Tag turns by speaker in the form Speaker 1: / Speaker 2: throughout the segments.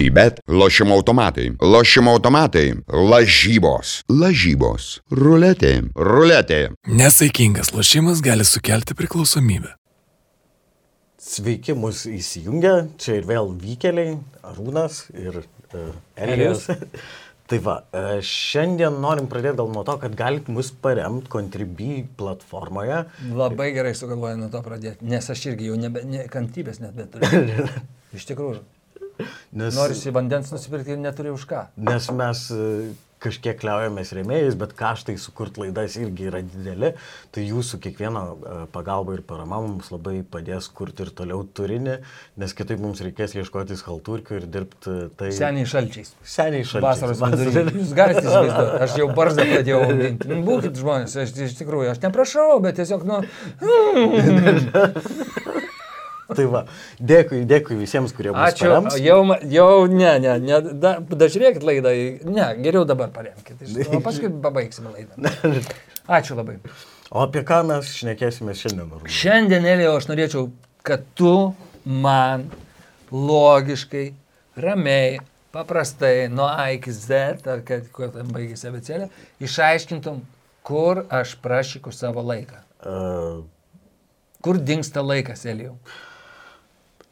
Speaker 1: Sybet, lošimo automatai, lošimo automatai, lažybos, lažybos, ruletė, ruletė.
Speaker 2: Nesaikingas lošimas gali sukelti priklausomybę.
Speaker 3: Sveiki, mus įsijungia, čia ir vėl vykeliai, Arūnas ir uh, Elijos. tai va, uh, šiandien norim pradėti gal nuo to, kad galit mus paremti Contribui platformoje.
Speaker 4: Labai gerai sugalvoju nuo to pradėti, nes aš irgi jau nebe, ne, kantrybės net neturiu. Iš tikrųjų.
Speaker 3: Nes,
Speaker 4: Norisi vandens nusipirkti ir neturi už ką.
Speaker 3: nes mes uh, kažkiek kliaujamės rėmėjais, bet kaštai sukurt laidas irgi yra dideli. Tai jūsų kiekvieno uh, pagalba ir parama mums labai padės kurti ir toliau turinį, nes kitaip mums reikės ieškotis halturkių ir dirbti tai...
Speaker 4: Seniai šalčiais.
Speaker 3: Seniai šalčiai.
Speaker 4: Vasaros vidury. Jūs galite įsivaizduoti, aš jau barzdą pradėjau auginti. Nu, Būkit žmonės, aš iš tikrųjų, aš neprašau, bet tiesiog, nu,
Speaker 3: Tai va, dėkui, dėkui visiems, kurie mus
Speaker 4: ačiū.
Speaker 3: parems.
Speaker 4: Jau, jau, ne, ne, ne, da, dažiūrėkit laidą, ne, geriau dabar paremkite. O paskui pabaigsime laidą. Ačiū labai.
Speaker 3: O apie ką mes šnekėsime šiandien? Arūnai?
Speaker 4: Šiandien, Elio, aš norėčiau, kad tu man logiškai, ramiai, paprastai, nuo A iki Z, ar kad kuo ten baigėsi abecėlė, išaiškintum, kur aš prašyku savo laiką.
Speaker 3: Uh,
Speaker 4: Kur dinksta laikas, Elijau?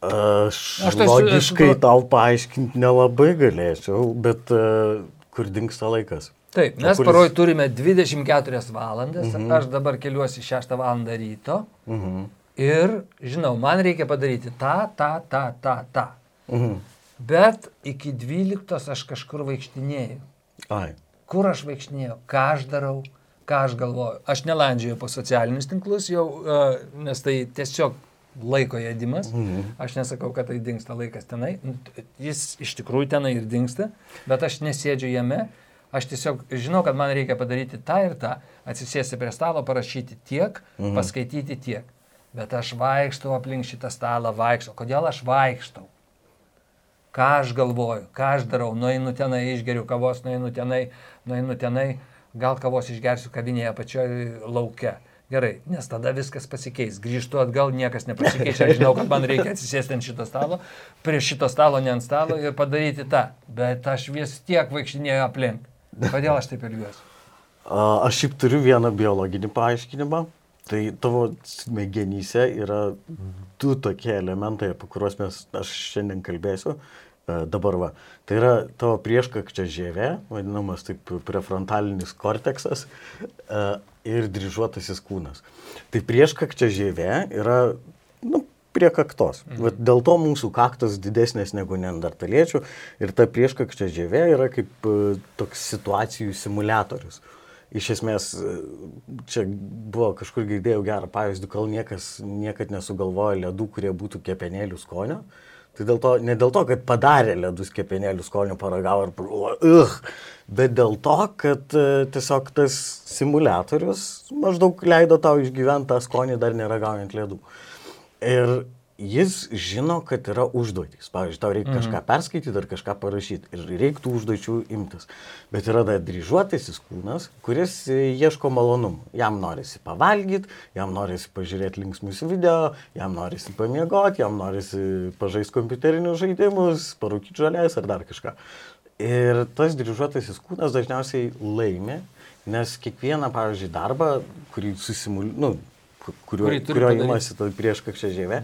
Speaker 3: Aš
Speaker 4: Aš tai
Speaker 3: logiškai
Speaker 4: su-
Speaker 3: tau paaiškinti nelabai galėčiau, bet uh, kur dinksta laikas?
Speaker 4: Taip, mes
Speaker 3: kuris-
Speaker 4: paroj turime 24 valandas, mhm. aš dabar keliuosi 6 val. ryto
Speaker 3: Mhm.
Speaker 4: ir, žinau, man reikia padaryti tą, tą, tą, tą, tą.
Speaker 3: Mhm.
Speaker 4: Bet iki 12 aš kažkur vaikštinėjau.
Speaker 3: Ai.
Speaker 4: Kur aš vaikštinėjau, ką aš darau, ką aš galvoju. Aš nelandžioju po socialinius tinklus jau, uh, nes tai tiesiog laiko jėdimas.
Speaker 3: Mhm.
Speaker 4: Aš nesakau, kad tai dinksta laikas tenai. Nu, Jis iš tikrųjų tenai ir dinksta, bet aš nesėdžiu jame. Aš tiesiog žinau, kad man reikia padaryti tą ir tą, atsisėsti prie stalo, parašyti tiek, mhm. paskaityti tiek. Bet aš vaikštau aplink šitą stalą, vaikštau. Kodėl aš vaikštau? ką aš galvoju, ką aš darau, nueinu tenai, išgeriu kavos, nueinu tenai, nueinu tenai, gal kavos išgersiu kavinėje pačioje lauke. Gerai, nes tada viskas pasikeis. Grįžtu atgal, niekas nepasikeis. Aš žinau, kad man reikia atsisėsti ant šito stalo, prie šito stalo, ne ant stalo ir padaryti tą. Bet aš vis tiek vaikštinėjau aplink. Kodėl aš taip elgiuosi?
Speaker 3: Aš šiaip turiu vieną biologinį paaiškinimą. Tai tavo smegenyse yra du tokie elementai, apie kuriuos mes, aš šiandien kalbėsiu. e, Dabar va. Tai yra tavo prieškakčia žievė, vadinamas taip prefrontalinis korteksas e, ir dryžuotasis kūnas. Tai prieškakčia žievė yra, nu, prie kaktos. Mhm. Vat dėl to mūsų kaktas didesnės negu neandertaliečių ir ta prieškakčia žievė yra kaip e, toks situacijų simulatorius. Iš esmės, e, čia buvo kažkur girdėjau gerą pavyzdį, kol niekas niekad nesugalvojo ledų, kurie būtų kepenėlių skonio. Tai dėl to, ne dėl to, kad padarė ledus kepenėlių skonio, paragavo ir pagalvojo, uh, bet dėl to, kad uh, tiesiog tas simulatorius maždaug leido tau išgyventi tą skonį dar neragaujant ledų. Ir jis žino, kad yra užduotys. Pavyzdžiui, tau reikia kažką perskaityti ar kažką parašyti ir reiktų užduočių imtis. Bet yra dar dryžuotasis kūnas, kuris ieško malonumų. Jam norisi pavalgyti, jam norisi pažiūrėti linksmus video, jam norisi pamiegoti, jam norisi pažaisti kompiuterinius žaidimus, parūkyti žalės ar dar kažką. Ir tas dryžuotasis kūnas dažniausiai laimi, nes kiekvieną, pavyzdžiui, darbą, kurį susimuliuoja, nu, kurio, kurio tai prieš kakšę žievę,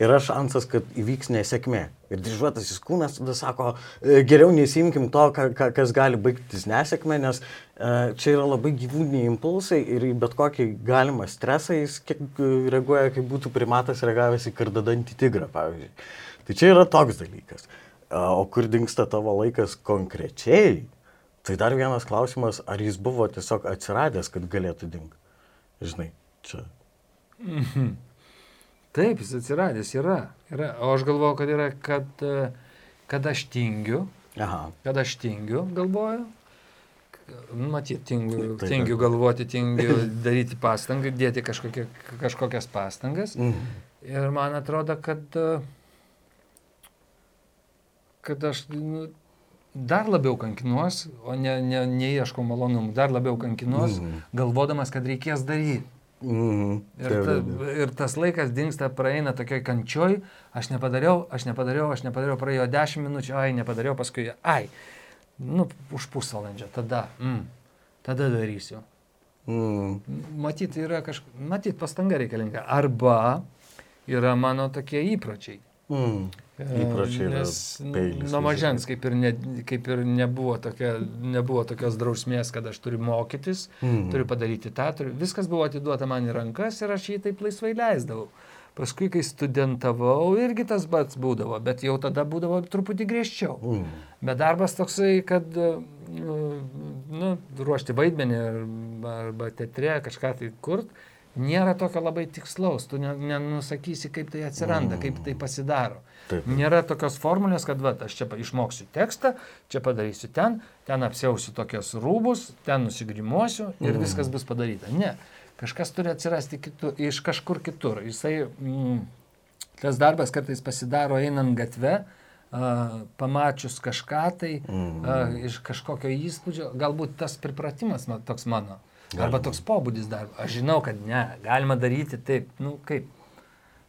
Speaker 3: yra šansas, kad įvyks nesėkmė. Ir dryžuotasis kūnas tada sako, "E, geriau nesimkim to, ka, ka, kas gali baigtis nesėkmė, nes e, čia yra labai gyvūniniai impulsai ir į bet kokį galimą stresą jis kiek e, reaguoja, kaip būtų primatas reagavęs į kardadantį tigrą, pavyzdžiui. Tai čia yra toks dalykas. O kur dinksta tavo laikas konkrečiai? Tai dar vienas klausimas, ar jis buvo tiesiog atsiradęs, kad galėtų dingti. Žinai, čia.
Speaker 4: Taip, jis atsiradęs yra. yra. O aš galvoju, kad yra, kad, e, kad aš tingiu,
Speaker 3: Aha.
Speaker 4: kad aš tingiu, galvoju. Nu, Matyt, tingiu,
Speaker 3: Taip,
Speaker 4: tingiu galvoti, tingiu daryti pastangas, dėti kažkokie, kažkokias pastangas.
Speaker 3: Mhm.
Speaker 4: Ir man atrodo, kad, e, kad aš nu, dar labiau kankinuos, o ne, ne, neieškau malonumų, dar labiau kankinuos,
Speaker 3: Mhm.
Speaker 4: galvodamas, kad reikės daryti.
Speaker 3: Mhm.
Speaker 4: Ir, ta, ir tas laikas dinksta, praeina tokioj kančioj, aš nepadariau, aš nepadariau, aš nepadariau, praėjo 10 minučių, ai, nepadariau, paskui, ai, nu, už pusvalandžio, tada, mm, tada darysiu.
Speaker 3: Mhm.
Speaker 4: Matyt, yra kažkokia, matyt, pastanga reikalinga. Arba yra mano tokie įpročiai.
Speaker 3: Mhm. Įpročiai yra peilis.
Speaker 4: nuo mažens kaip ir, ne, kaip ir nebuvo, tokia, nebuvo tokios drausmės, kad aš turiu mokytis,
Speaker 3: Mhm.
Speaker 4: turiu padaryti tą, turiu, viskas buvo atiduota man į rankas ir aš jį taip laisvai leisdavau. Paskui, kai studentavau, irgi tas pats būdavo, bet jau tada būdavo truputį griežčiau.
Speaker 3: Mhm.
Speaker 4: Bet darbas toksai, kad e, nu, ruošti vaidmenį arba, arba teatre kažką tai kurt, nėra tokio labai tikslaus, tu ne- nenusakysi, kaip tai atsiranda, kaip tai pasidaro.
Speaker 3: Taip.
Speaker 4: Nėra tokios formulės, kad va, aš čia išmoksiu tekstą, čia padarysiu ten, ten apsiausiu tokios rūbus, ten nusigrimuosiu ir viskas bus padaryta. Ne, kažkas turi atsirasti kitur, iš kažkur kitur. Jisai, mm, tas darbas kartais pasidaro einant gatve, a, pamačius kažką tai, a, iš kažkokio įspūdžio, galbūt tas pripratimas ma- toks mano. Arba toks pobūdis darbo. Aš žinau, kad ne, galima daryti taip, nu kaip.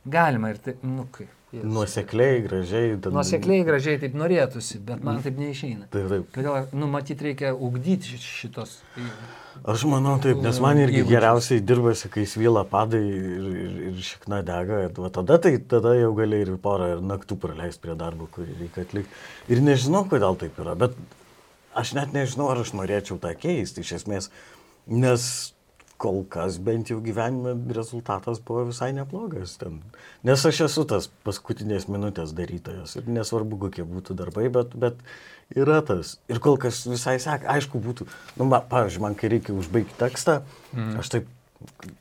Speaker 4: Galima ir taip, nu kaip. Jėzus.
Speaker 3: Nuosekliai, gražiai. ten-
Speaker 4: Nuosekliai gražiai taip norėtųsi, bet man taip neišeina.
Speaker 3: Taip, taip.
Speaker 4: Kodėl, nu, matyt, reikia ugdyti ši- šitos.
Speaker 3: Aš manau taip, nes man irgi
Speaker 4: Įgūdžius.
Speaker 3: geriausiai dirbasi, kai svyla padai ir, ir, ir šikna dega. Va tada, tai, tada jau gali ir porą ir naktų praleisti prie darbo, kurį reikia atlikti. Ir nežinau, kodėl taip yra, bet aš net nežinau, ar aš norėčiau tą keisti iš esmės, nes kol kas bent jau gyvenime rezultatas buvo visai neblogas. Ten. Nes aš esu tas paskutinės minutės darytojas ir nesvarbu, kokie būtų darbai, bet, bet yra tas. Ir kol kas visai seka, aišku, būtų, nu, ma, pavyzdžiui, man kai reikia užbaigti tekstą, mm. aš taip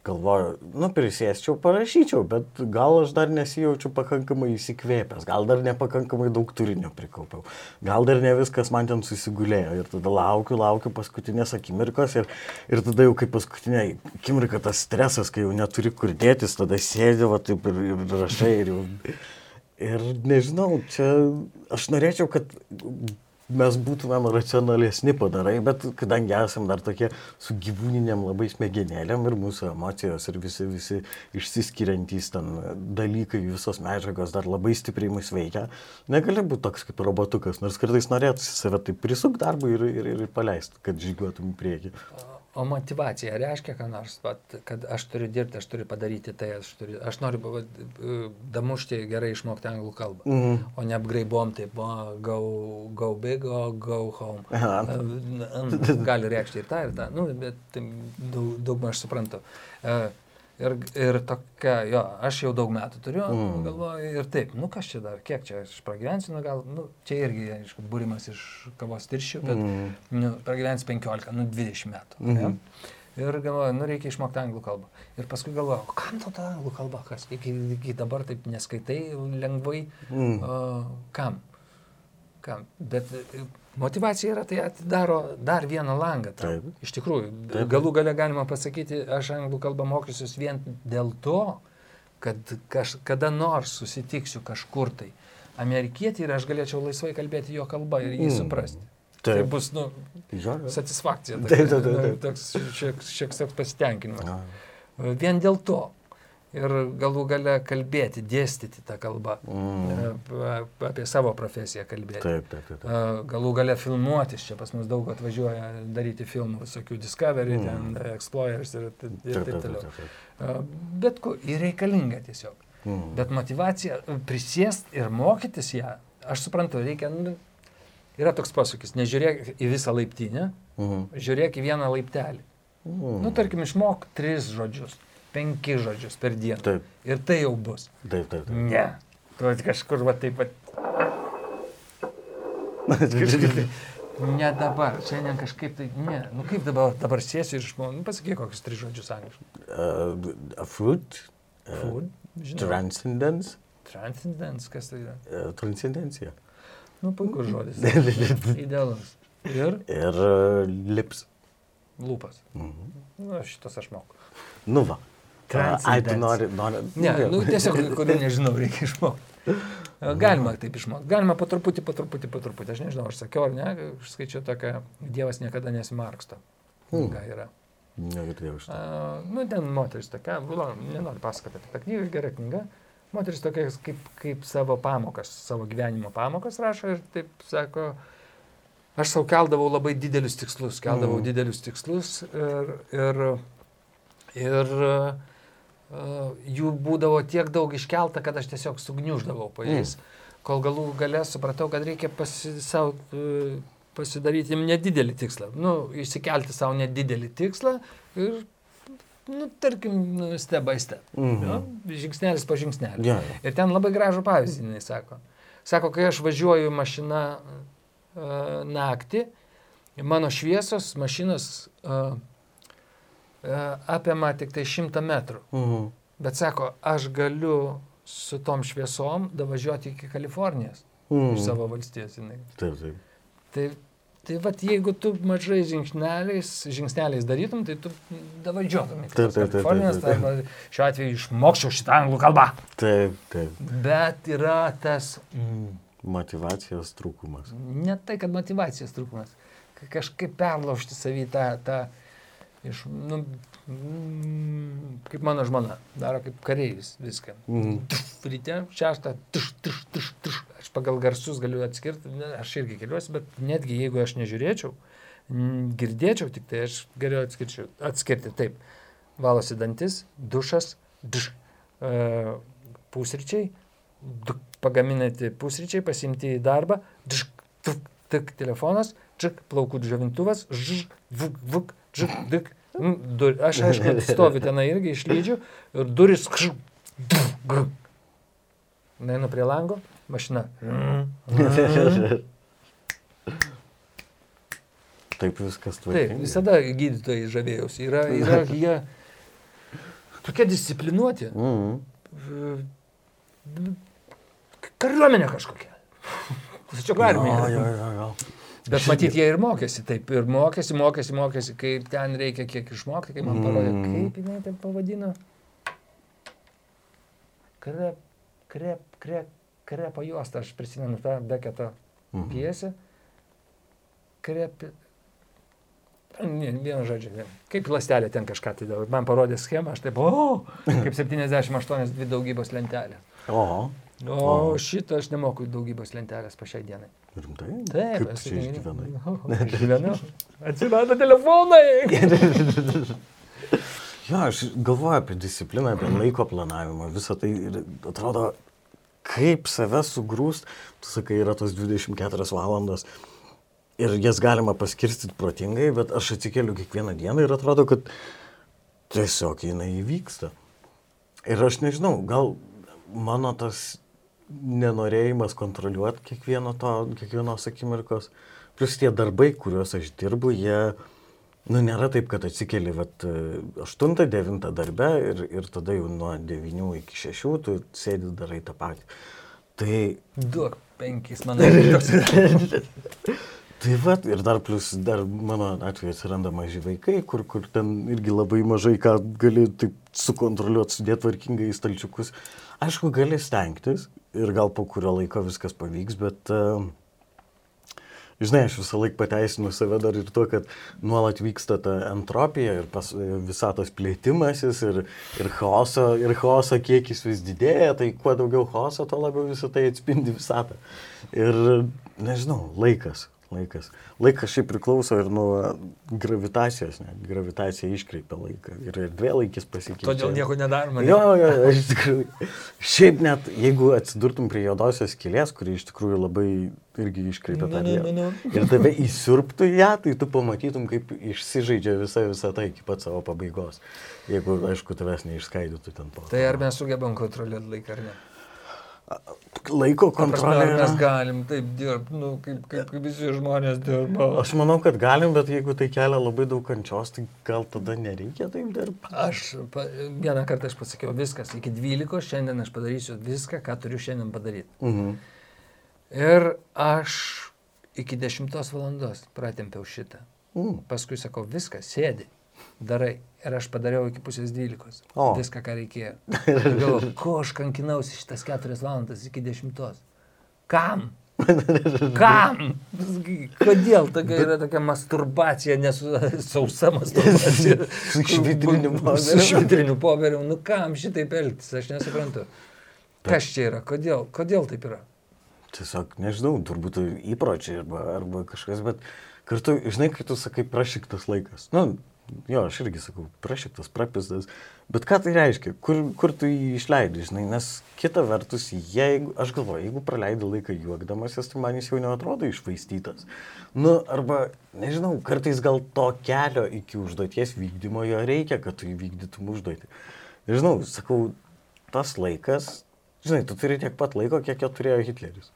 Speaker 3: galvoju, nu, prisėsčiau, parašyčiau, bet gal aš dar nesijaučiu pakankamai įsikvėpęs, gal dar nepakankamai daug turinio prikaupiau, gal dar ne viskas man ten susigulėjo ir tada laukiu, laukiu paskutinės akimirkos ir, ir tada jau kaip paskutinė akimirka tas stresas, kai jau neturi kur dėtis, tada sėdė va taip ir, ir rašai ir jau... Ir nežinau, čia aš norėčiau, kad mes būtumėm racionalesni padarai, bet kadangi esam dar tokie su gyvūniniam labai smegenėlėm ir mūsų emocijos ir visi, visi išsiskiriantys ten dalykai, visos medžiagos dar labai stipriai mus veikia, negali būti toks kaip robotukas, nors kartais norėtųsi save taip prisuk darbui ir, ir, ir paleisti, kad žygiuotum į priekį.
Speaker 4: O motivacija reiškia, ką nors, vat, kad aš turiu dirbti, aš turiu padaryti tai, aš, turiu, aš noriu vat, damušti gerai išmokti anglų kalbą,
Speaker 3: Mhm.
Speaker 4: o ne apgraibom taip, o, go, go big, o go home.
Speaker 3: Aha.
Speaker 4: E, Gali reikšti ir tą, ir tą, nu, bet tai daug, daug aš suprantu. E, Ir, ir tokia, jo, aš jau daug metų turiu, mm. galvoju, ir taip, nu kas čia dar, kiek čia aš pragyvensiu, nu gal, nu, čia irgi, aišku, būrimas iš kavos tirščių, bet, mm. nu, pragyvensiu 15, nu, 20 metų. Mm -hmm. Ir galvoju, nu, reikia išmokti anglų kalbą. Ir paskui galvoju, kam tau ta anglų kalba, kas iki, iki dabar taip neskaitai lengvai, mm. o, kam? Kam? Bet motivacija yra, tai atidaro dar vieną langą. tau.
Speaker 3: Taip.
Speaker 4: Iš tikrųjų, galų gale galima pasakyti, aš anglų kalbą mokysiuos vien dėl to, kad kažkada nors susitiksiu kažkur tai amerikietį ir aš galėčiau laisvai kalbėti jo kalbą ir jį
Speaker 3: Mm.
Speaker 4: suprasti.
Speaker 3: Taip.
Speaker 4: Tai bus, nu,
Speaker 3: jo.
Speaker 4: satisfakcija.
Speaker 3: Taip, taip, taip,
Speaker 4: nu,
Speaker 3: taip.
Speaker 4: Toks šiek tiek pasitenkinimas. Vien dėl to. Ir galų gale kalbėti, dėstyti tą kalbą,
Speaker 3: Mm.
Speaker 4: e, apie savo profesiją kalbėti.
Speaker 3: Taip, taip, taip. taip.
Speaker 4: E, Galų gale filmuotis, čia pas mus daug atvažiuoja daryti filmų, visokių Discovery, mm. ten Explorers ir, ir
Speaker 3: Taip,
Speaker 4: taip
Speaker 3: taip,
Speaker 4: toliau.
Speaker 3: taip, taip.
Speaker 4: E, Bet kur, ir reikalinga tiesiog.
Speaker 3: Mm.
Speaker 4: Bet motivacija, prisėst ir mokytis ją, aš suprantu, reikia, nu, yra toks posūkis, nežiūrėk į visą laiptinę,
Speaker 3: Mhm.
Speaker 4: žiūrėk į vieną laiptelį.
Speaker 3: Mm.
Speaker 4: Nu, tarkim, išmok tris žodžius, penki žodžius per dieną.
Speaker 3: Taip,
Speaker 4: Ir tai jau bus.
Speaker 3: taip, taip. taip.
Speaker 4: Ne. Tu vat kažkur va taip pat. Ne dabar, šiandien kažkaip tai, ne, nu kaip dabar, dabar sėsiu ir išmokau, nu pasakyk kokius tris žodžius angliškai.
Speaker 3: Uh, fruit, uh,
Speaker 4: Food, žinau.
Speaker 3: transcendence,
Speaker 4: Transcendence, kas tai yra?
Speaker 3: uh, transcendencija.
Speaker 4: Nu, puikus žodis. Idealus. Ir
Speaker 3: Ir uh, lips.
Speaker 4: lūpas.
Speaker 3: Mhm.
Speaker 4: Nu, šitas aš moku.
Speaker 3: Nu va. Ai, tu
Speaker 4: Transcendencija.
Speaker 3: nori, nori.
Speaker 4: Ne, nu tiesiog, kurių nežinau, reikia išmokti. Galima taip išmokti. Galima po truputį, po truputį, po truputį. Aš nežinau, aš sakiau ar ne, aš skaičiau tokią, Dievas niekada nesimarksto.
Speaker 3: Hmm.
Speaker 4: Ką yra.
Speaker 3: Negirdėjau šitą.
Speaker 4: A, nu, ten moteris tokia, nu, nenoriu pasakoti apie tą knygą, gera knyga. Moteris tokia kaip, kaip savo pamokas, savo gyvenimo pamokas rašo ir taip sako, aš savo keldavau labai didelius tikslus, keldavau mm. didelius tikslus ir, ir, ir uh, jų būdavo tiek daug iškelta, kad aš tiesiog sugniuždavau po jais, mm. kol galų gale supratau, kad reikia pasi, savo, uh, pasidaryti nedidelį tikslą, nu, išsikelti savo nedidelį tikslą ir, nu, tarkim, nu, step by step.
Speaker 3: Mhm.
Speaker 4: Nu, žingsnelis po žingsnelio.
Speaker 3: Jo.
Speaker 4: Ir ten labai gražų pavyzdį jinai sako. Sako, kai aš važiuoju mašina uh, naktį, mano šviesos mašinos uh, apima tik tai šimtą metrų.
Speaker 3: Mhm.
Speaker 4: Bet sako, aš galiu su tom šviesom davažiuoti iki Kalifornijos
Speaker 3: Mhm.
Speaker 4: iš savo valstijos. Jinai.
Speaker 3: Taip, taip.
Speaker 4: Tai, tai vat, jeigu tu mažai žingsneliais, žingsneliais darytum, tai tu davažiuotum iki
Speaker 3: Taip, taip, taip,
Speaker 4: Kalifornijos,
Speaker 3: taip, taip.
Speaker 4: arba šiuo atveju išmokčiau šitą anglų kalbą.
Speaker 3: Taip, taip.
Speaker 4: Bet yra tas, mm,
Speaker 3: Motivacijos trūkumas.
Speaker 4: ne tai, kad motivacijos trūkumas, ka- kažkaip perlaužti savį tą, tą iš, nu, mm, kaip mano žmona, daro kaip kareivis viską.
Speaker 3: Mhm.
Speaker 4: Tš, Ryte, šeštą, tuš, tuš, tuš, tuš. Aš pagal garsus galiu atskirti, ne, aš irgi keliuosi, bet netgi jeigu aš nežiūrėčiau, mm, girdėčiau, tik tai aš geriau atskirčiau, atskirti. Taip, valosi dantis, dušas, duš, uh, pusryčiai, duk, pagaminati pusryčiai, pasimti į darbą, duš, tuk, tik telefonas, čik, plaukų džiovintuvas, ž, vuk, vuk, žik, dik. Mm, dur, aš aišku stoviu tenai irgi išlydžiu ir duris. Kš, duf, gr. Neinu prie lango, mašina.
Speaker 3: Taip viskas
Speaker 4: Taip,
Speaker 3: tvarkingai.
Speaker 4: visada gydytojai žavėjausi. Yra, yra jie tokie disciplinuoti.
Speaker 3: Mhm.
Speaker 4: Kariuomenė kažkokia. Tačiau
Speaker 3: Jo,
Speaker 4: armija. Bet matyt, jie ir mokėsi taip. Ir mokėsi, mokėsi, mokėsi, kaip ten reikia kiek išmokti, kaip man parodė,
Speaker 3: Mm.
Speaker 4: kaip jinai taip pavadino. Krep, krep, krep, krepo juostą, aš prisimenu tą beketo
Speaker 3: Mhm.
Speaker 4: pjesę. Krep. Ne, vienu žodžiu, ne. kaip lastelė ten kažką tai daro. Man parodė schemą, aš taip, o, kaip 78 dvi daugybos lentelė.
Speaker 3: O,
Speaker 4: O, šitą aš nemoku daugybos lentelės po šiai dienai.
Speaker 3: Rimtai?
Speaker 4: Taip,
Speaker 3: Kaip
Speaker 4: esu
Speaker 3: čia išgyvenai.
Speaker 4: Išgyvenau. Atsirado telefonai.
Speaker 3: Jo, aš galvoju apie discipliną, apie laiko planavimą, visą tai ir atrodo, kaip save sugrūst, tu sakai, yra tos 24 valandos ir jas galima paskirstyti protingai, bet aš atsikeliu kiekvieną dieną ir atrodo, kad tiesiog jinai įvyksta. Ir aš nežinau, gal mano tas nenorėjimas kontroliuoti kiekvieno to, kiekvienos akimirkos, plus tie darbai, kuriuos aš dirbu, jie, nu, nėra taip, kad atsikeli, vat, 8-9 darbe ir, ir tada jau nuo 9 iki 6 tu sėdi darai tą patį. Tai
Speaker 4: Duok penkis, manau.
Speaker 3: Tai va, ir dar plus, dar mano atveju atsiranda maži vaikai, kur, kur ten irgi labai mažai ką gali taip sukontroliuoti, sudėti tvarkingai į stalčiukus. Aišku, gali stengtis ir gal po kurio laiko viskas pavyks, bet, uh, žinai, aš visą laiką pateisinu save dar ir tuo, kad nuolat vyksta ta entropija ir pas, visatos plėtimasis ir, ir, chaoso, ir chaoso kiekis vis didėja, tai kuo daugiau chaoso, tuo labiau visą tai atspindi visatą. Ir, nežinau, laikas. Laikas. Laikas šiaip priklauso ir nuo gravitacijos, ne? gravitacija iškreipia laiką ir erdvėlaikis pasikeičia.
Speaker 4: Todėl nieko nedaroma.
Speaker 3: Jo, jo, aš tikrųjų. Šiaip net, jeigu atsidurtum prie juodosios kilės, kuri iš tikrųjų labai irgi iškreipia tą
Speaker 4: Nu, nu,
Speaker 3: vietą.
Speaker 4: nu.
Speaker 3: Ir tave įsirptų ją, tai tu pamatytum, kaip išsižaidžia visa visą tai iki pat savo pabaigos. Jeigu, aišku, tavęs neišskaidytų ten po.
Speaker 4: Tai ar mes sugebam kontroliuoti laiką ar ne?
Speaker 3: Laiko
Speaker 4: prasme,
Speaker 3: kontrolė.
Speaker 4: Ar mes galim taip dirbti, nu, kaip, kaip, kaip visi žmonės dirba?
Speaker 3: Aš manau, kad galim, bet jeigu tai kelia labai daug kančios, tai gal tada nereikia taip dirbti.
Speaker 4: Aš pa, vieną kartą aš pasakiau, viskas, iki 12, šiandien aš padarysiu viską, ką turiu šiandien padaryti.
Speaker 3: Mhm.
Speaker 4: Ir aš iki 10 valandos pratempiau šitą.
Speaker 3: Mm.
Speaker 4: Paskui sakau, viskas, sėdi, darai. Ir aš padariau iki pusės 12.
Speaker 3: O.
Speaker 4: Viską, ką reikėjo. Ir galvoju, ko aš kankinausi šitas 4 valandas iki 10. Kam? Kam? Kodėl tokia yra tokia masturbacija, nes sausa masturbacija?
Speaker 3: Su švitriniu
Speaker 4: Su
Speaker 3: popierium.
Speaker 4: švitriniu popieriu. Nu kam šitaip elgtis, aš nesuprantu. Kas čia yra? Kodėl, kodėl taip yra?
Speaker 3: Tiesiog, nežinau, turbūt įpročiai arba, arba kažkas, bet kartu, žinai, kai tu sakai prašyktas laikas. Nu, jo, aš irgi sakau, prašyktas, prapistas. Bet ką tai reiškia? Kur, kur tu jį išleidai, žinai? Nes kita vertus, jeigu, aš galvoju, jeigu praleidai laiką juokdamasis, tai man jis jau neatrodo išvaistytas. Nu, arba, nežinau, kartais gal to kelio iki užduoties vykdymo jo reikia, kad tu įvykdytum užduotį. Nežinau, sakau, tas laikas, žinai, tu turi tiek pat laiko, kiek jo turėjo Hitleris.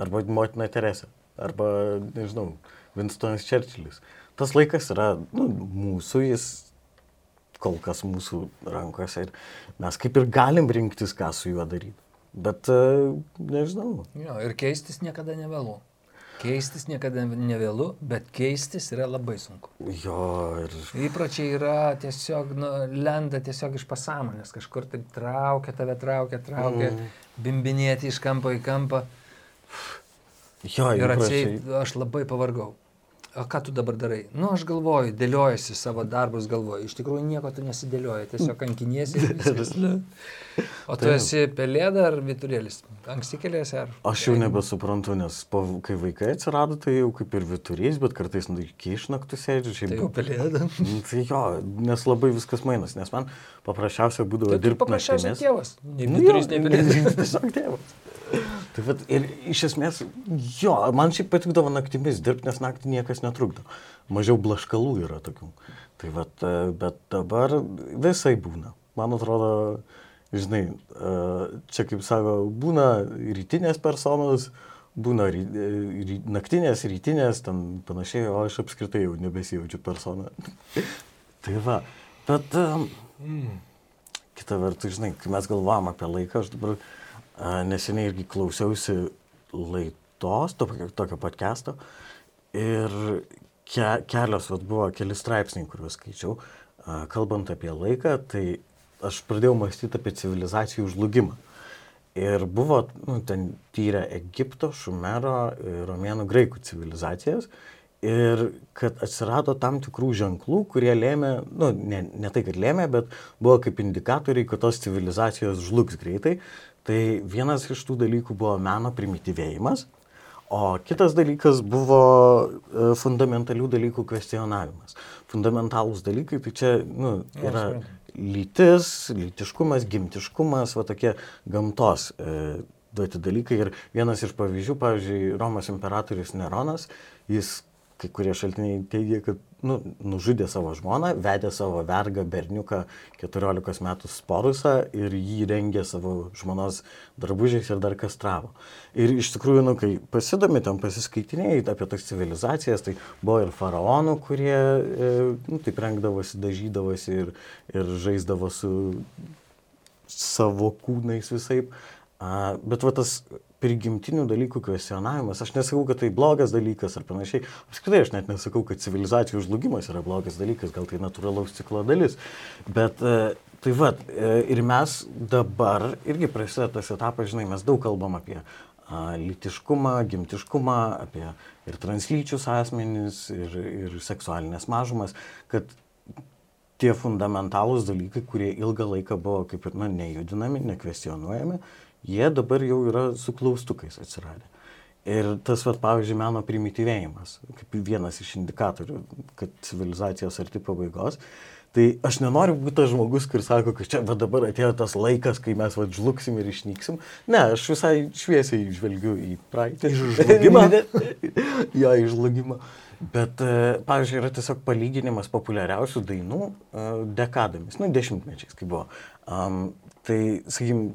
Speaker 3: Arba motina Teresė. Arba, nežinau, Winstonas Churchillis. Tas laikas yra nu, mūsų, jis kol kas mūsų rankose ir mes kaip ir galim rinktis, ką su juo daryti. Bet, e, nežinau.
Speaker 4: Jo, ir keistis niekada nevėlu. Keistis niekada nevėlu, bet keistis yra labai sunku.
Speaker 3: Jo, ir
Speaker 4: Įpročiai yra tiesiog, nu, lenda tiesiog iš pasąmonės, kažkur taip traukia, tave traukia, traukia, mm. bimbinėti iš kampo į kampą.
Speaker 3: jo,
Speaker 4: Ir atsiai, aš labai pavargau. O ką tu dabar darai? Nu, aš galvoju, dėliojasi savo darbus, galvoju. Iš tikrųjų, nieko tu nesidėlioji, tiesiog kankiniesi. O tu
Speaker 3: Taip.
Speaker 4: esi pelėda ar viturėlis? Anksti keliasi ar?
Speaker 3: Aš jau nebesuprantu, nes po, kai vaikai atsirado, tai jau kaip ir viturys, bet kartais nu, iki išnaktų sėdžiu. Šiaip,
Speaker 4: Tai jau pelėda.
Speaker 3: Nu, Tai jo, nes labai viskas mainas, nes man paprasčiausia būdavo
Speaker 4: Tai
Speaker 3: dirbti
Speaker 4: paprasčiausiai
Speaker 3: naktimis.
Speaker 4: tėvas. Nei
Speaker 3: Nu
Speaker 4: viturys, nei pelėda.
Speaker 3: Tiesiog tėvas. Tai vat, ir iš esmės, jo, man šiaip patikdavo naktimis dirbti, nes naktį niekas netrukdo. Mažiau blaškalų yra tokių. Tai vat, e, bet dabar visai būna. Man atrodo, žinai, e, čia kaip sako, būna rytinės personos, būna ry, e, ry, naktinės, rytinės, ten panašiai, o aš apskritai jau nebesijaučiu persona. tai va, bet um, kita vertus, žinai, kai mes galvom apie laiką, aš dabar a, neseniai irgi klausiausi laidos, tokio, tokio podcast'o ir ke, kelios, vat, buvo keli straipsniai, kuriuos skaičiau, kalbant apie laiką, tai aš pradėjau mąstyti apie civilizacijų žlugimą. Ir buvo, nu, ten tyrę Egipto, Šumero, Romėnų, Graikų civilizacijas. Ir kad atsirado tam tikrų ženklų, kurie lėmė, nu, ne, ne tai, kad lėmė, bet buvo kaip indikatoriai, kad tos civilizacijos žlugs greitai. Tai vienas iš tų dalykų buvo meno primityvėjimas, o kitas dalykas buvo e, fundamentalių dalykų kvestionavimas. Fundamentalūs dalykai, tai čia nu, yra lytis, lytiškumas, gimtiškumas, va tokie gamtos e, duoti dalykai. Ir vienas iš pavyzdžių, pavyzdžiui, Romos imperatorius Neronas, jis kai kurie šaltiniai teigia, kad nu, nužudė savo žmoną, vedė savo vergą berniuką 14 metų sporusą ir jį rengė savo žmonos drabužiais ir dar kastravo. Ir iš tikrųjų, nu, kai pasidomi tam pasiskaitinėjai apie tas civilizacijas, tai buvo ir faraonų, kurie e, nu, taip rengdavosi, dažydavosi ir, ir žaisdavo su savo kūnais visai. Bet va tas prigimtinių dalykų kvestionavimas, aš nesakau, kad tai blogas dalykas ar panašiai. Apskritai aš net nesakau, kad civilizacijų žlugimas yra blogas dalykas, gal tai natūralaus ciklo dalis. Bet e, tai va, e, ir mes dabar irgi prasideda tas etapas, žinai, mes daug kalbam apie a, lytiškumą, gimtiškumą, apie ir translyčius asmenys, ir, ir seksualinės mažumas, kad tie fundamentalūs dalykai, kurie ilgą laiką buvo kaip ir na, nejudinami, nekvestionuojami, jie dabar jau yra su klaustukais atsiradę. Ir tas, vat, pavyzdžiui, meno primityvėjimas, kaip vienas iš indikatorių, kad civilizacijos arti pabaigos. Tai aš nenoriu būti tas žmogus, kuris sako, kad čia va, dabar atėjo tas laikas, kai mes va, žlugsim ir išnyksim. Ne, aš visai šviesiai žvelgiu į praeitį. Žlugimą. jo, į žlugimą. Bet, e, pavyzdžiui, yra tiesiog palyginimas populiariausių dainų e, dekadomis, nu, dešimtmečiais, kai buvo. Um, tai, sakykim,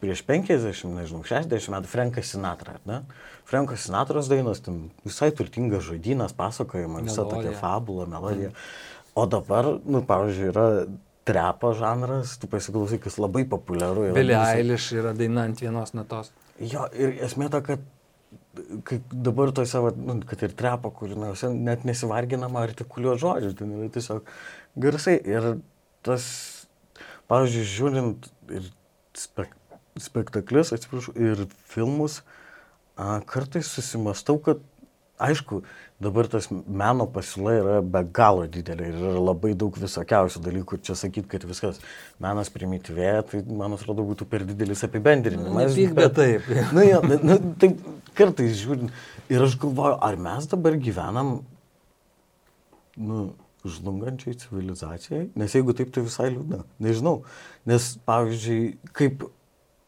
Speaker 3: prieš 50, nežinau, 60 metų Frankas Sinatra, ne? Frankas Sinatros dainos, ten visai turtingas žodynas, pasakojama, visa tokia fabula, melodija. O dabar, nu, pavyzdžiui, yra trepo žanras, tu pasiklausai, kas labai populiaru.
Speaker 4: Billy
Speaker 3: visa-
Speaker 4: Eilish yra daina ant vienos natos.
Speaker 3: Jo, ir esmė ta, kad kai dabar toj savo, nu, kad ir trepo kūriniuose net nesivarginama artikuliuoti žodžių, ten yra tiesiog garsai. Ir tas, pavyzdžiui, žiūrint ir spek spektaklius, atsiprašau, ir filmus, A, kartais susimastau, kad, aišku, dabar tas meno pasiūla yra be galo didelė ir yra labai daug visokiausių dalykų. Ir čia sakyti, kad viskas menas primityvėja, tai man atrodo būtų per didelis apibendrinimas.
Speaker 4: Nepyk, bet taip.
Speaker 3: Na, ja, na, taip kartais žiūrint. Ir aš galvoju, ar mes dabar gyvenam, nu, žlungančiai civilizacijai? Nes jeigu taip, tai visai liūdna. Nežinau. Nes, pavyzdžiui, kaip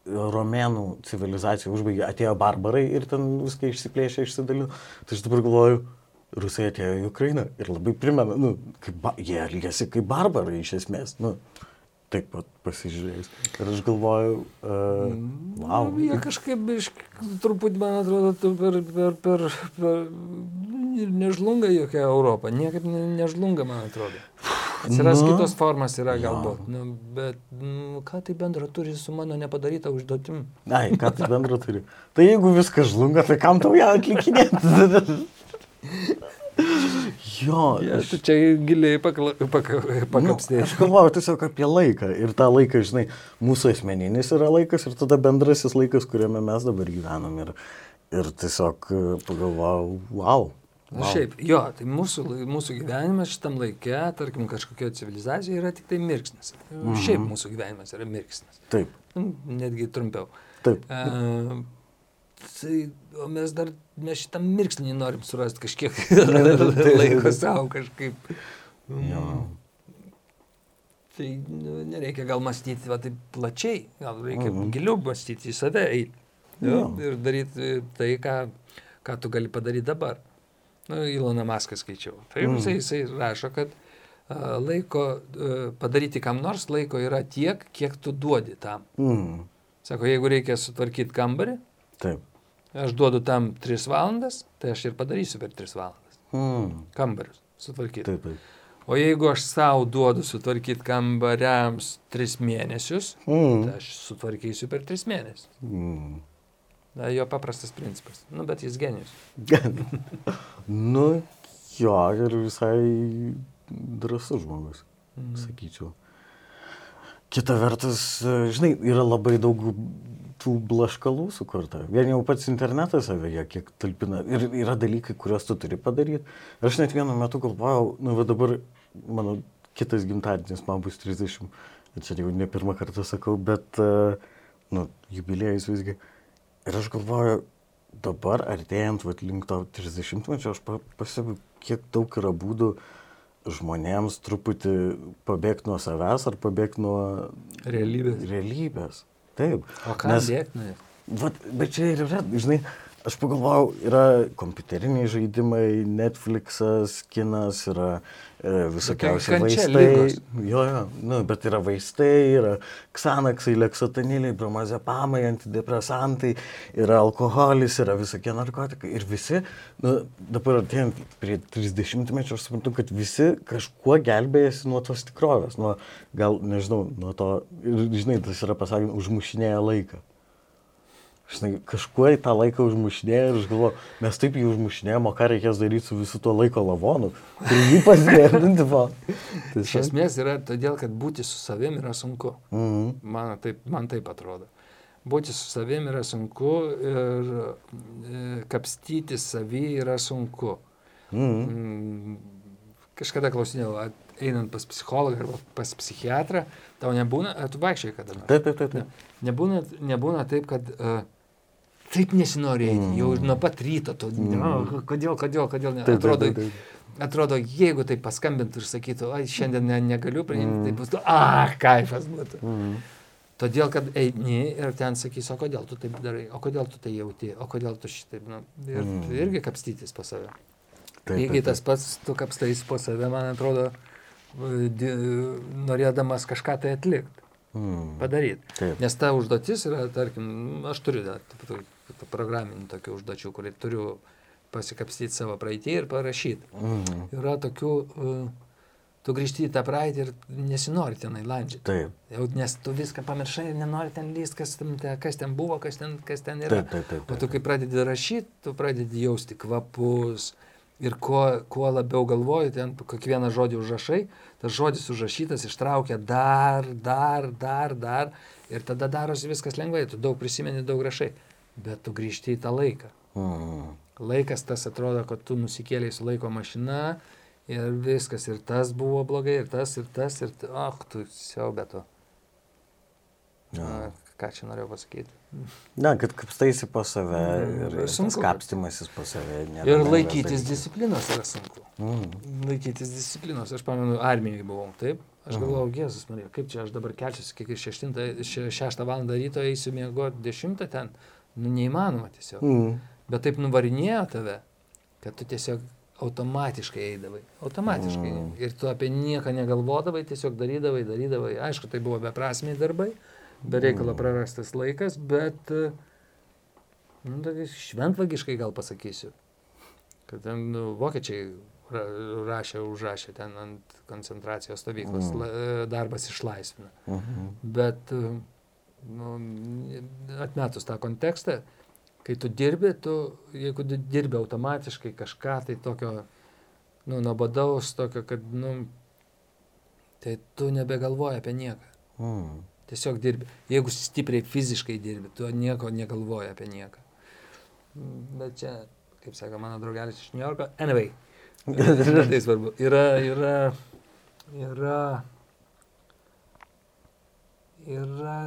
Speaker 3: romėnų civilizacija užbaigė, atėjo barbarai ir ten viską išsiplėšė, išsidalino. Tai aš dabar galvoju, rusai atėjo į Ukrainą ir labai primena, nu, kaip, jie elgėsi kaip barbarai iš esmės. Nu, taip pat pasižiūrėjus. Ir aš galvoju, uh, wow.
Speaker 4: Nu, jie kažkaip bišk, truputį, man atrodo, per, per, per, per nežlunga jokia Europa. Niekaip ne, nežlunga, man atrodo. Atsiras
Speaker 3: Nu,
Speaker 4: kitos formas yra galbūt. Nu, bet nu, ką tai bendro turi su mano nepadaryta užduotim?
Speaker 3: Ai, ką tai bendro turi. Tai jeigu viskas žlunga, tai kam tau ją atlikinėti? jo,
Speaker 4: Ja,
Speaker 3: aš,
Speaker 4: čia giliai pakla- paka-
Speaker 3: nu,
Speaker 4: pakapstėjai.
Speaker 3: aš galvoju tiesiog apie laiką. Ir tą laiką, žinai, mūsų asmeninis yra laikas ir tada bendrasis laikas, kuriame mes dabar gyvenam. Ir, ir tiesiog e, pagalvojau, wow. Wow.
Speaker 4: šiaip, jo, tai mūsų, mūsų gyvenimas šitam laikė, tarkim, kažkokioje civilizacijoje yra tik tai mirksnis. Mhm. Šiaip mūsų gyvenimas yra mirksnis.
Speaker 3: Taip,
Speaker 4: Nu, Netgi trumpiau.
Speaker 3: taip.
Speaker 4: E, tai, o mes dar, mes šitą mirksnį norim surasti kažkiek laiko savo kažkaip.
Speaker 3: Jo.
Speaker 4: Tai nu, nereikia gal mąstyti va, taip plačiai, gal reikia
Speaker 3: Mhm.
Speaker 4: giliau mąstyti į save eiti. Jo,
Speaker 3: Jo.
Speaker 4: ir daryti tai, ką, ką tu gali padaryti dabar. Nu, Iloną Maską skaičiau. Tai
Speaker 3: Mhm.
Speaker 4: jisai, jisai rašo, kad a, laiko a, padaryti kam nors laiko yra tiek, kiek tu duodi tam.
Speaker 3: Mm,
Speaker 4: Sako, jeigu reikia sutvarkyti kambarį,
Speaker 3: taip.
Speaker 4: aš duodu tam 3 valandas, tai aš ir padarysiu per 3 valandas.
Speaker 3: Mm,
Speaker 4: Kambarius sutvarkyti.
Speaker 3: taip, taip.
Speaker 4: O jeigu aš savo duodu sutvarkyti kambariams 3 mėnesius,
Speaker 3: Mm,
Speaker 4: tai aš sutvarkysiu per 3 mėnesius.
Speaker 3: mm.
Speaker 4: Na, jo paprastas principas. Nu, bet jis genijus.
Speaker 3: nu, jo, ir visai drasus žmogus,
Speaker 4: Mhm.
Speaker 3: sakyčiau. Kita vertus, žinai, yra labai daug tų blaškalų sukurta. Vien jau pats internetas savėje kiek talpina. Ir yra dalykai, kuriuos tu turi padaryti. Ir aš net vienu metu galvojau, nu, va dabar mano kitas gimtadienis man bus 30. Ir čia jau ne pirmą kartą sakau, bet, nu, jubiliejus visgi. Ir aš galvoju, dabar artėjant vat, link to 30-mečio, aš pa- pastebiu, kiek daug yra būdų žmonėms truputį pabėgti nuo savęs ar pabėgti nuo
Speaker 4: Realybės.
Speaker 3: realybės. Taip.
Speaker 4: O ką
Speaker 3: Nes-
Speaker 4: dėkti?
Speaker 3: Vat, bet čia ir yra, žinai, aš pagalvojau, yra kompiuteriniai žaidimai, Netflixas, kinas, yra e, visokiausi vaistai.
Speaker 4: ligos.
Speaker 3: Jo, jo, nu, bet yra vaistai, yra ksanaksai, leksotaniliai, bromazepamai, antidepresantai, yra alkoholis, yra visokie narkotikai. Ir visi, nu, dabar artėjant prie 30-mečio, aš suprantu, kad visi kažkuo gelbėjasi nuo tos tikrovės, nuo, gal, nežinau, nuo to, ir, žinai, tas yra pasakymas, užmušinėja laiką. Žinai, kažkuo į tą laiką užmušinėjo ir aš galvoju, mes taip jį užmušinėjom, o ką reikės daryti su visu tuo laiko lavonu. Ir jį pasidėlinti va. Tai
Speaker 4: Iš esmės yra todėl, kad būti su savim yra sunku.
Speaker 3: Mhm.
Speaker 4: Man taip, man taip atrodo. Būti su savim yra sunku ir e, kapstyti savį yra sunku.
Speaker 3: Mhm.
Speaker 4: Mm, Kažkada klausinėjau, einant pas psichologą arba pas psichiatrą, tau nebūna, ar tu vaikščiai kada nors?
Speaker 3: Taip, taip, taip. taip.
Speaker 4: Nebūna, nebūna taip, kad uh, taip nesinori eiti, mm. jau nuo pat ryto, tu, mm. no, kodėl, kodėl, kodėl, ne,
Speaker 3: Taip,
Speaker 4: atrodo,
Speaker 3: taip, taip,
Speaker 4: atrodo, jeigu tai paskambintų ir sakytų, ai, šiandien ne, negaliu priimti, mm. tai bus, a, kaifas būtų.
Speaker 3: Mhm.
Speaker 4: Todėl, kad eini ir ten sakys, o kodėl tu taip darai, o kodėl tu tai jauti, o kodėl tu šitaip, nu, ir mm. irgi kapstytis po save.
Speaker 3: Taip,
Speaker 4: Lygiai
Speaker 3: taip,
Speaker 4: tas pats, tu kapstais po save, man atrodo, norėdamas kažką tai atlikti
Speaker 3: Mhm.
Speaker 4: padaryti.
Speaker 3: Taip.
Speaker 4: Nes ta užduotis yra, tarkim, aš turiu da, programinių tokių užduočių, kurį turiu pasikapstyti savo praeitį ir parašyti.
Speaker 3: Mhm.
Speaker 4: Yra tokių, uh, tu grįžti į tą praeitį ir nesinori tenai landžiati.
Speaker 3: Taip,
Speaker 4: Jau, nes tu viską pamiršai ir nenori ten lyst, kas, kas ten buvo, kas ten, kas ten yra.
Speaker 3: taip, taip, taip.
Speaker 4: O tu kai pradedi rašyti, tu pradedi jausti kvapus. Ir kuo, kuo labiau galvoji, ten kiekvieną žodį užrašai, tas žodis užrašytas ištraukia dar, dar, dar, dar. Ir tada darosi viskas lengvai, tu daug prisimeni, daug rašai. Bet tu grįžti į tą laiką.
Speaker 3: Mm.
Speaker 4: Laikas tas atrodo, kad tu nusikėlėjai su laiko mašina ir viskas, ir tas buvo blogai, ir tas, ir tas, ir... Ach, tu siaubė to. Na, ką čia norėjau pasakyti.
Speaker 3: Na, kad kapstaisi po save
Speaker 4: Mm,
Speaker 3: ir, ir kapstimasis po save.
Speaker 4: Ir laikytis disciplinos yra sunku.
Speaker 3: Mm.
Speaker 4: Laikytis disciplinos. Aš pamenu, armijoje buvau, taip. Aš galvojau, Jėzus Marija, kaip čia aš dabar kelčiuosi, kiek 6 val. ryto eisiu miegoti 10 ten. Nu, neįmanoma tiesiog.
Speaker 3: Mm.
Speaker 4: Bet taip nuvarinėjo tave, kad tu tiesiog automatiškai eidavai. Automatiškai.
Speaker 3: Mm.
Speaker 4: Ir tu apie nieką negalvodavai, tiesiog darydavai, darydavai. Aišku, tai buvo beprasmiai darbai, be reikalo prarastas laikas, bet e, nu, tokia šventvagiškai gal pasakysiu. Kad ten nu, vokiečiai ra rašė, užrašė ten ant koncentracijos stovyklos,
Speaker 3: Mm.
Speaker 4: mm. darbas išlaisvina.
Speaker 3: Mhm.
Speaker 4: Bet e, nu, atmetus tą kontekstą, kai tu dirbi, tu, jeigu dirbi automatiškai kažką tai tokio, nu, nuobodaus, tokio, kad, nu, tai tu nebegalvoji apie nieką.
Speaker 3: Mm.
Speaker 4: Tiesiog dirbi. Jeigu stipriai fiziškai dirbi, tu nieko negalvoji apie nieką. Mm, Bet čia, kaip sako mano draugelis iš New Yorko, anyway. Tai svarbu. Yra, yra, yra, yra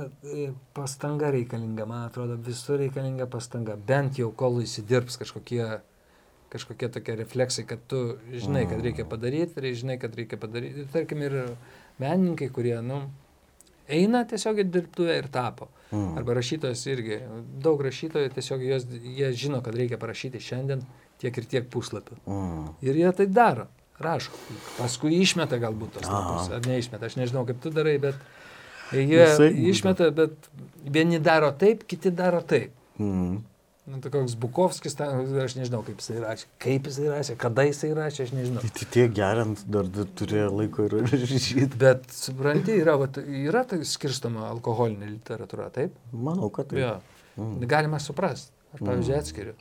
Speaker 4: pastanga reikalinga, man atrodo, visur reikalinga pastanga. Bent jau kol įsidirbs kažkokie, kažkokie tokie refleksai, kad tu žinai, kad reikia padaryti, ir žinai, kad reikia padaryti. Ir tarkim, ir menininkai, kurie, nu, eina tiesiog į dirbtuvę ir tapo.
Speaker 3: Mm.
Speaker 4: Arba rašytojas irgi. Daug rašytojų tiesiog jos, jie žino, kad reikia parašyti šiandien tiek ir tiek puslapių.
Speaker 3: Mm.
Speaker 4: Ir jie tai daro. Rašo. Paskui išmeta galbūt tos lapus. Ar neišmeta. Aš nežinau, kaip tu darai, bet jie
Speaker 3: Visaip būna.
Speaker 4: išmeta, bet vieni daro taip, kiti daro taip.
Speaker 3: Mm.
Speaker 4: Nu, tai koks Bukovskis, ten, aš nežinau, kaip jisai rašė. Kaip jisai rašė, kada jisai rašė, aš nežinau.
Speaker 3: Tai tiek geriant dar, turėjo laiko ir rašyti.
Speaker 4: Bet supranti, yra, vat, yra tai skirstama alkoholinė literatūra, taip?
Speaker 3: Manau, kad tai.
Speaker 4: Jo.
Speaker 3: Mm.
Speaker 4: Galima suprasti. Aš, pavyzdžiui, atskiriu.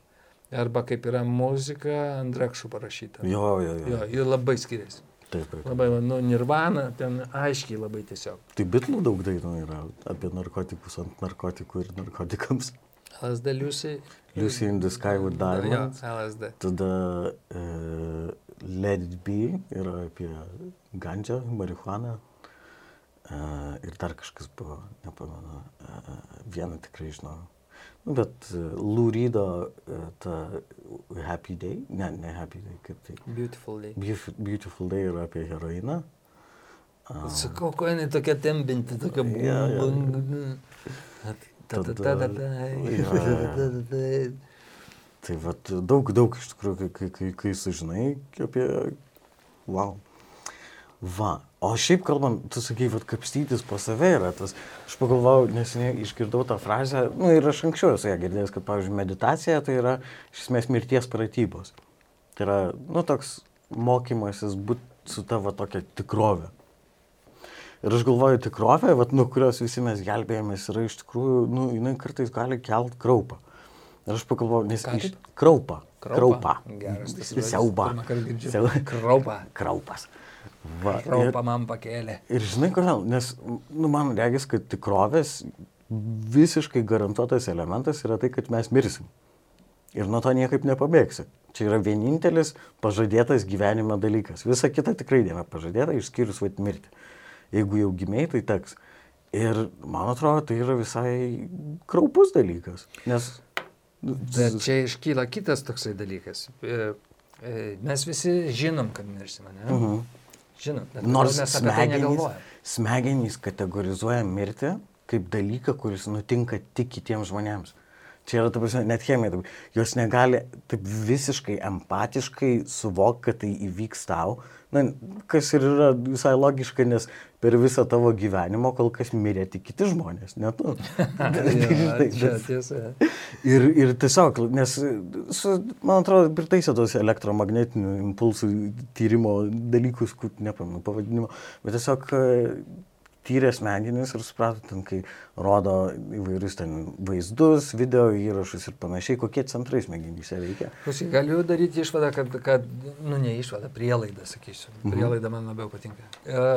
Speaker 4: Arba kaip yra muzika ant rakšų parašyta.
Speaker 3: Jo, jo, jo.
Speaker 4: Jo, ir labai skiriasi.
Speaker 3: Taip, taip.
Speaker 4: Labai, nu, nirvana, ten aiškiai labai tiesiog.
Speaker 3: Tai bitlų daug dainų yra apie narkotikus ant narkotikų ir narkotikams.
Speaker 4: LSD Lucy.
Speaker 3: Lucy in the Sky with
Speaker 4: Jo,
Speaker 3: Diamonds.
Speaker 4: LSD.
Speaker 3: Tada uh, Let It Be yra apie gandžią, marihuaną. Uh, ir dar kažkas buvo, nepamenu. Uh, vieną tikrai žinau. Nu, bet uh, Lūrydo uh, ta Happy Day, ne, ne Happy Day, kaip tai.
Speaker 4: Beautiful Day.
Speaker 3: Beautiful, beautiful Day yra apie heroiną. Uh,
Speaker 4: Sakau, ko jinai tokia tembinti, tokia
Speaker 3: Jo, jo.
Speaker 4: buvo.
Speaker 3: Tai vat, daug, daug iš tikrųjų, kai, kai, kai, sužinai apie... Wow. Va. O šiaip kalbant, tu sakai, kad kapstytis po save yra tas. Aš pagalvojau, neseniai išgirdau tą frazę, nu ir aš anksčiau esu ją girdėjęs, kad, pavyzdžiui, meditacija tai yra iš esmės mirties pratybos. Tai yra, nu, toks mokymasis būti su tavo tokia tikrovė. Ir aš galvoju, tikrovė, vat, nuo kurios visi mes gelbėjomės, yra iš tikrųjų, nu, jinai kartais gali kelt kraupą. Ir aš pagalvoju, nes
Speaker 4: Ką
Speaker 3: iš kraupą.
Speaker 4: Tas žodis.
Speaker 3: Siauba.
Speaker 4: Kraupa.
Speaker 3: Kraupas. Va, ir,
Speaker 4: Kraupa man pakėlė.
Speaker 3: ir žinai kodėl? Nes, nu, man regis, kad tikrovės visiškai garantuotas elementas yra tai, kad mes mirsim. Ir nuo to niekaip nepabėgsi. Čia yra vienintelis pažadėtas gyvenime dalykas. Visa kita tikrai nėra pažadėta, išskyrus vat mirti. Jeigu jau gimiai, tai teks. Ir man atrodo, tai yra visai kraupus dalykas. Nes...
Speaker 4: Bet čia iškyla kitas toksai dalykas. E, e, Mes visi žinom, kad mirsime, ne?
Speaker 3: Uh -huh.
Speaker 4: Žinom.
Speaker 3: Nors
Speaker 4: mes apie tai
Speaker 3: smegenys,
Speaker 4: negalvojam.
Speaker 3: smegenys kategorizuoja mirtį kaip dalyką, kuris nutinka tik kitiems žmonėms. Čia yra, prasme, net chemija. Jos negali taip visiškai empatiškai suvokti, kad tai įvyks tau. Na, kas ir yra visai logiška, nes per visą tavo gyvenimą kol kas mirė tik kiti žmonės, ne tu.
Speaker 4: Tiesa.
Speaker 3: Ir, ir tiesiog, nes, su, man atrodo, pritaisė tos elektromagnetinių impulsų tyrimo dalykus, kur nepamenu pavadinimo, bet tiesiog e, tyrė smegenis ir suprato, ten, kai rodo įvairius ten vaizdus, video įrašus ir panašiai, kokie centrai smegenyse veikia.
Speaker 4: Klausyk, galiu daryti išvadą, kad, kad, nu ne išvadą, prielaidą, sakysiu. Prielaida man labiau patinka. E,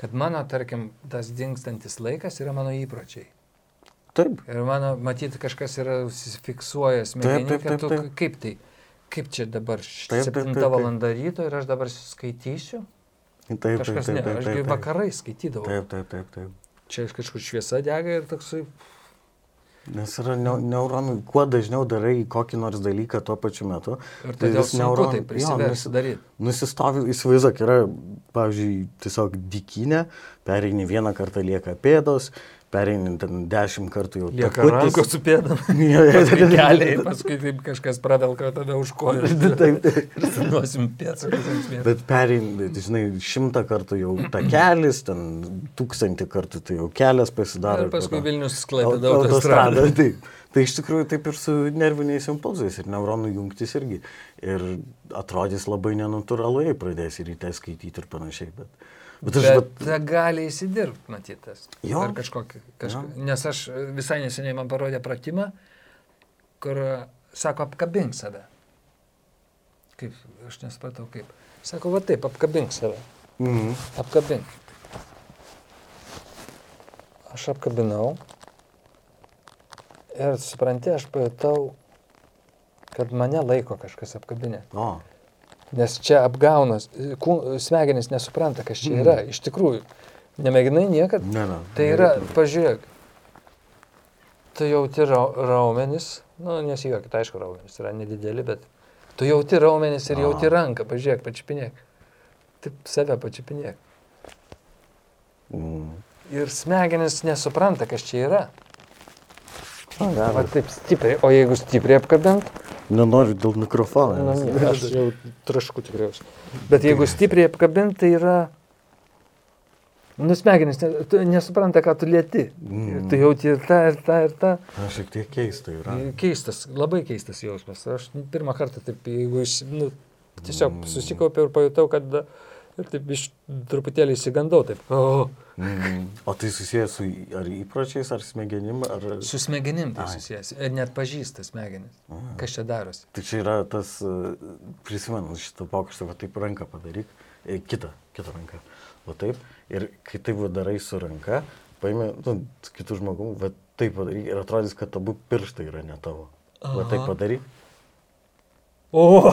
Speaker 4: kad mano, tarkim, tas dinkstantis laikas yra mano įpročiai.
Speaker 3: Taip.
Speaker 4: Ir mano, matyti, kažkas yra fiksuoja smegenį,
Speaker 3: taip,
Speaker 4: kad
Speaker 3: taip,
Speaker 4: tu,
Speaker 3: taip.
Speaker 4: kaip tai, kaip čia dabar
Speaker 3: Taip, taip,
Speaker 4: 7
Speaker 3: taip, taip.
Speaker 4: valanda ryto ir aš dabar skaitysiu.
Speaker 3: Taip, taip,
Speaker 4: Kažkas
Speaker 3: taip,
Speaker 4: ne,
Speaker 3: taip,
Speaker 4: ašgi
Speaker 3: taip, taip.
Speaker 4: vakarai skaitydavau.
Speaker 3: Taip, taip, taip, taip.
Speaker 4: Čia kažkur šviesa dega ir toksai,
Speaker 3: Nes yra neu- neuronų, kuo dažniau darai kokį nors dalyką tuo pačiu metu.
Speaker 4: ir
Speaker 3: tai vis
Speaker 4: sunku
Speaker 3: neuronų-
Speaker 4: tai
Speaker 3: jo,
Speaker 4: prisiversti
Speaker 3: nusi-
Speaker 4: daryti.
Speaker 3: Nusistovi, įsivaizduok, yra, pavyzdžiui, tiesiog dikinė, pereini vieną kartą lieka pėdos, pereini ten dešimt kartų jau
Speaker 4: Lieka rankos su pėdam. Keliai, paskui taip kažkas pravelka tave už kojų.
Speaker 3: Taip.
Speaker 4: Ir suduosim pėdsakus ant smėlio.
Speaker 3: Bet pereini, žinai, šimtą kartų jau takelis, ten tūkstantį kartų tai jau kelias pasidaro.
Speaker 4: Ir paskui
Speaker 3: to-
Speaker 4: Vilnius sklaidė
Speaker 3: Au-
Speaker 4: daug
Speaker 3: autostrada. Taip. Tai iš tikrųjų taip ir su nerviniais impulsais ir neuronų jungtis irgi. Ir atrodys labai nenatūralu, jei pradėsi ryte skaityti ir panašiai. Bet, bet aš,
Speaker 4: Bet
Speaker 3: bet,
Speaker 4: gali įsidirbti, matytas.
Speaker 3: Jo.
Speaker 4: Ar kažkokį. kažkokį. Nes aš visai neseniai man parodė pratimą, kur e, sako apkabink save. Kaip, aš nesupratau kaip. Sako, va taip, apkabink save.
Speaker 3: mhm.
Speaker 4: Apkabink. Aš apkabinau. Ir supranti, aš pajutau, kad mane laiko kažkas apkabinė.
Speaker 3: o,
Speaker 4: Nes čia apgaunas, smegenys nesupranta, kas čia yra. Iš tikrųjų, nemėginai niekad.
Speaker 3: ne, ne.
Speaker 4: Tai yra, pažiūrėk, tu jauti rau- raumenis, nu, nesijuokit, aišku, raumenis yra nedideli, bet tu jauti raumenis ir jauti ranką, pažiūrėk, pačiupinėk. Taip save pačiupinėk.
Speaker 3: Mm.
Speaker 4: Ir smegenis nesupranta, kas čia yra.
Speaker 3: O,
Speaker 4: Va taip stipriai, o jeigu stipriai apkabint,
Speaker 3: Nenoriu dėl mikrofono. nes-
Speaker 4: ne, aš jau trašku tikriausiai. Bet jeigu stipriai apkabint, tai yra... Nu, smegenis ne, tu nesupranta, ką tu lieti. Mm. Tu jauti ir tą, ir tą, ir tą.
Speaker 3: Na, šiek tiek keista yra.
Speaker 4: Keistas, labai keistas jausmas. Aš pirmą kartą taip, jeigu iš, nu, tiesiog susikaupiau ir pajutau, kad da- ir taip iš truputėlį įsigandau. Taip, o,
Speaker 3: Mm. O tai susijęs su ar įpročiais, ar smegenim, ar...
Speaker 4: su smegenim tai
Speaker 3: Ai.
Speaker 4: susijęs. Ir net pažįsta smegenis. Kas čia darosi?
Speaker 3: Tai čia yra tas, e, prisimenu šitą pokštą, va taip ranką padaryk, e, kitą, kitą ranką. O taip, ir kai taip darai su ranka, paėmė, nu, kitų žmogum, va taip padaryk ir atrodys, kad abu pirštai yra ne tavo. Va taip padaryk.
Speaker 4: O,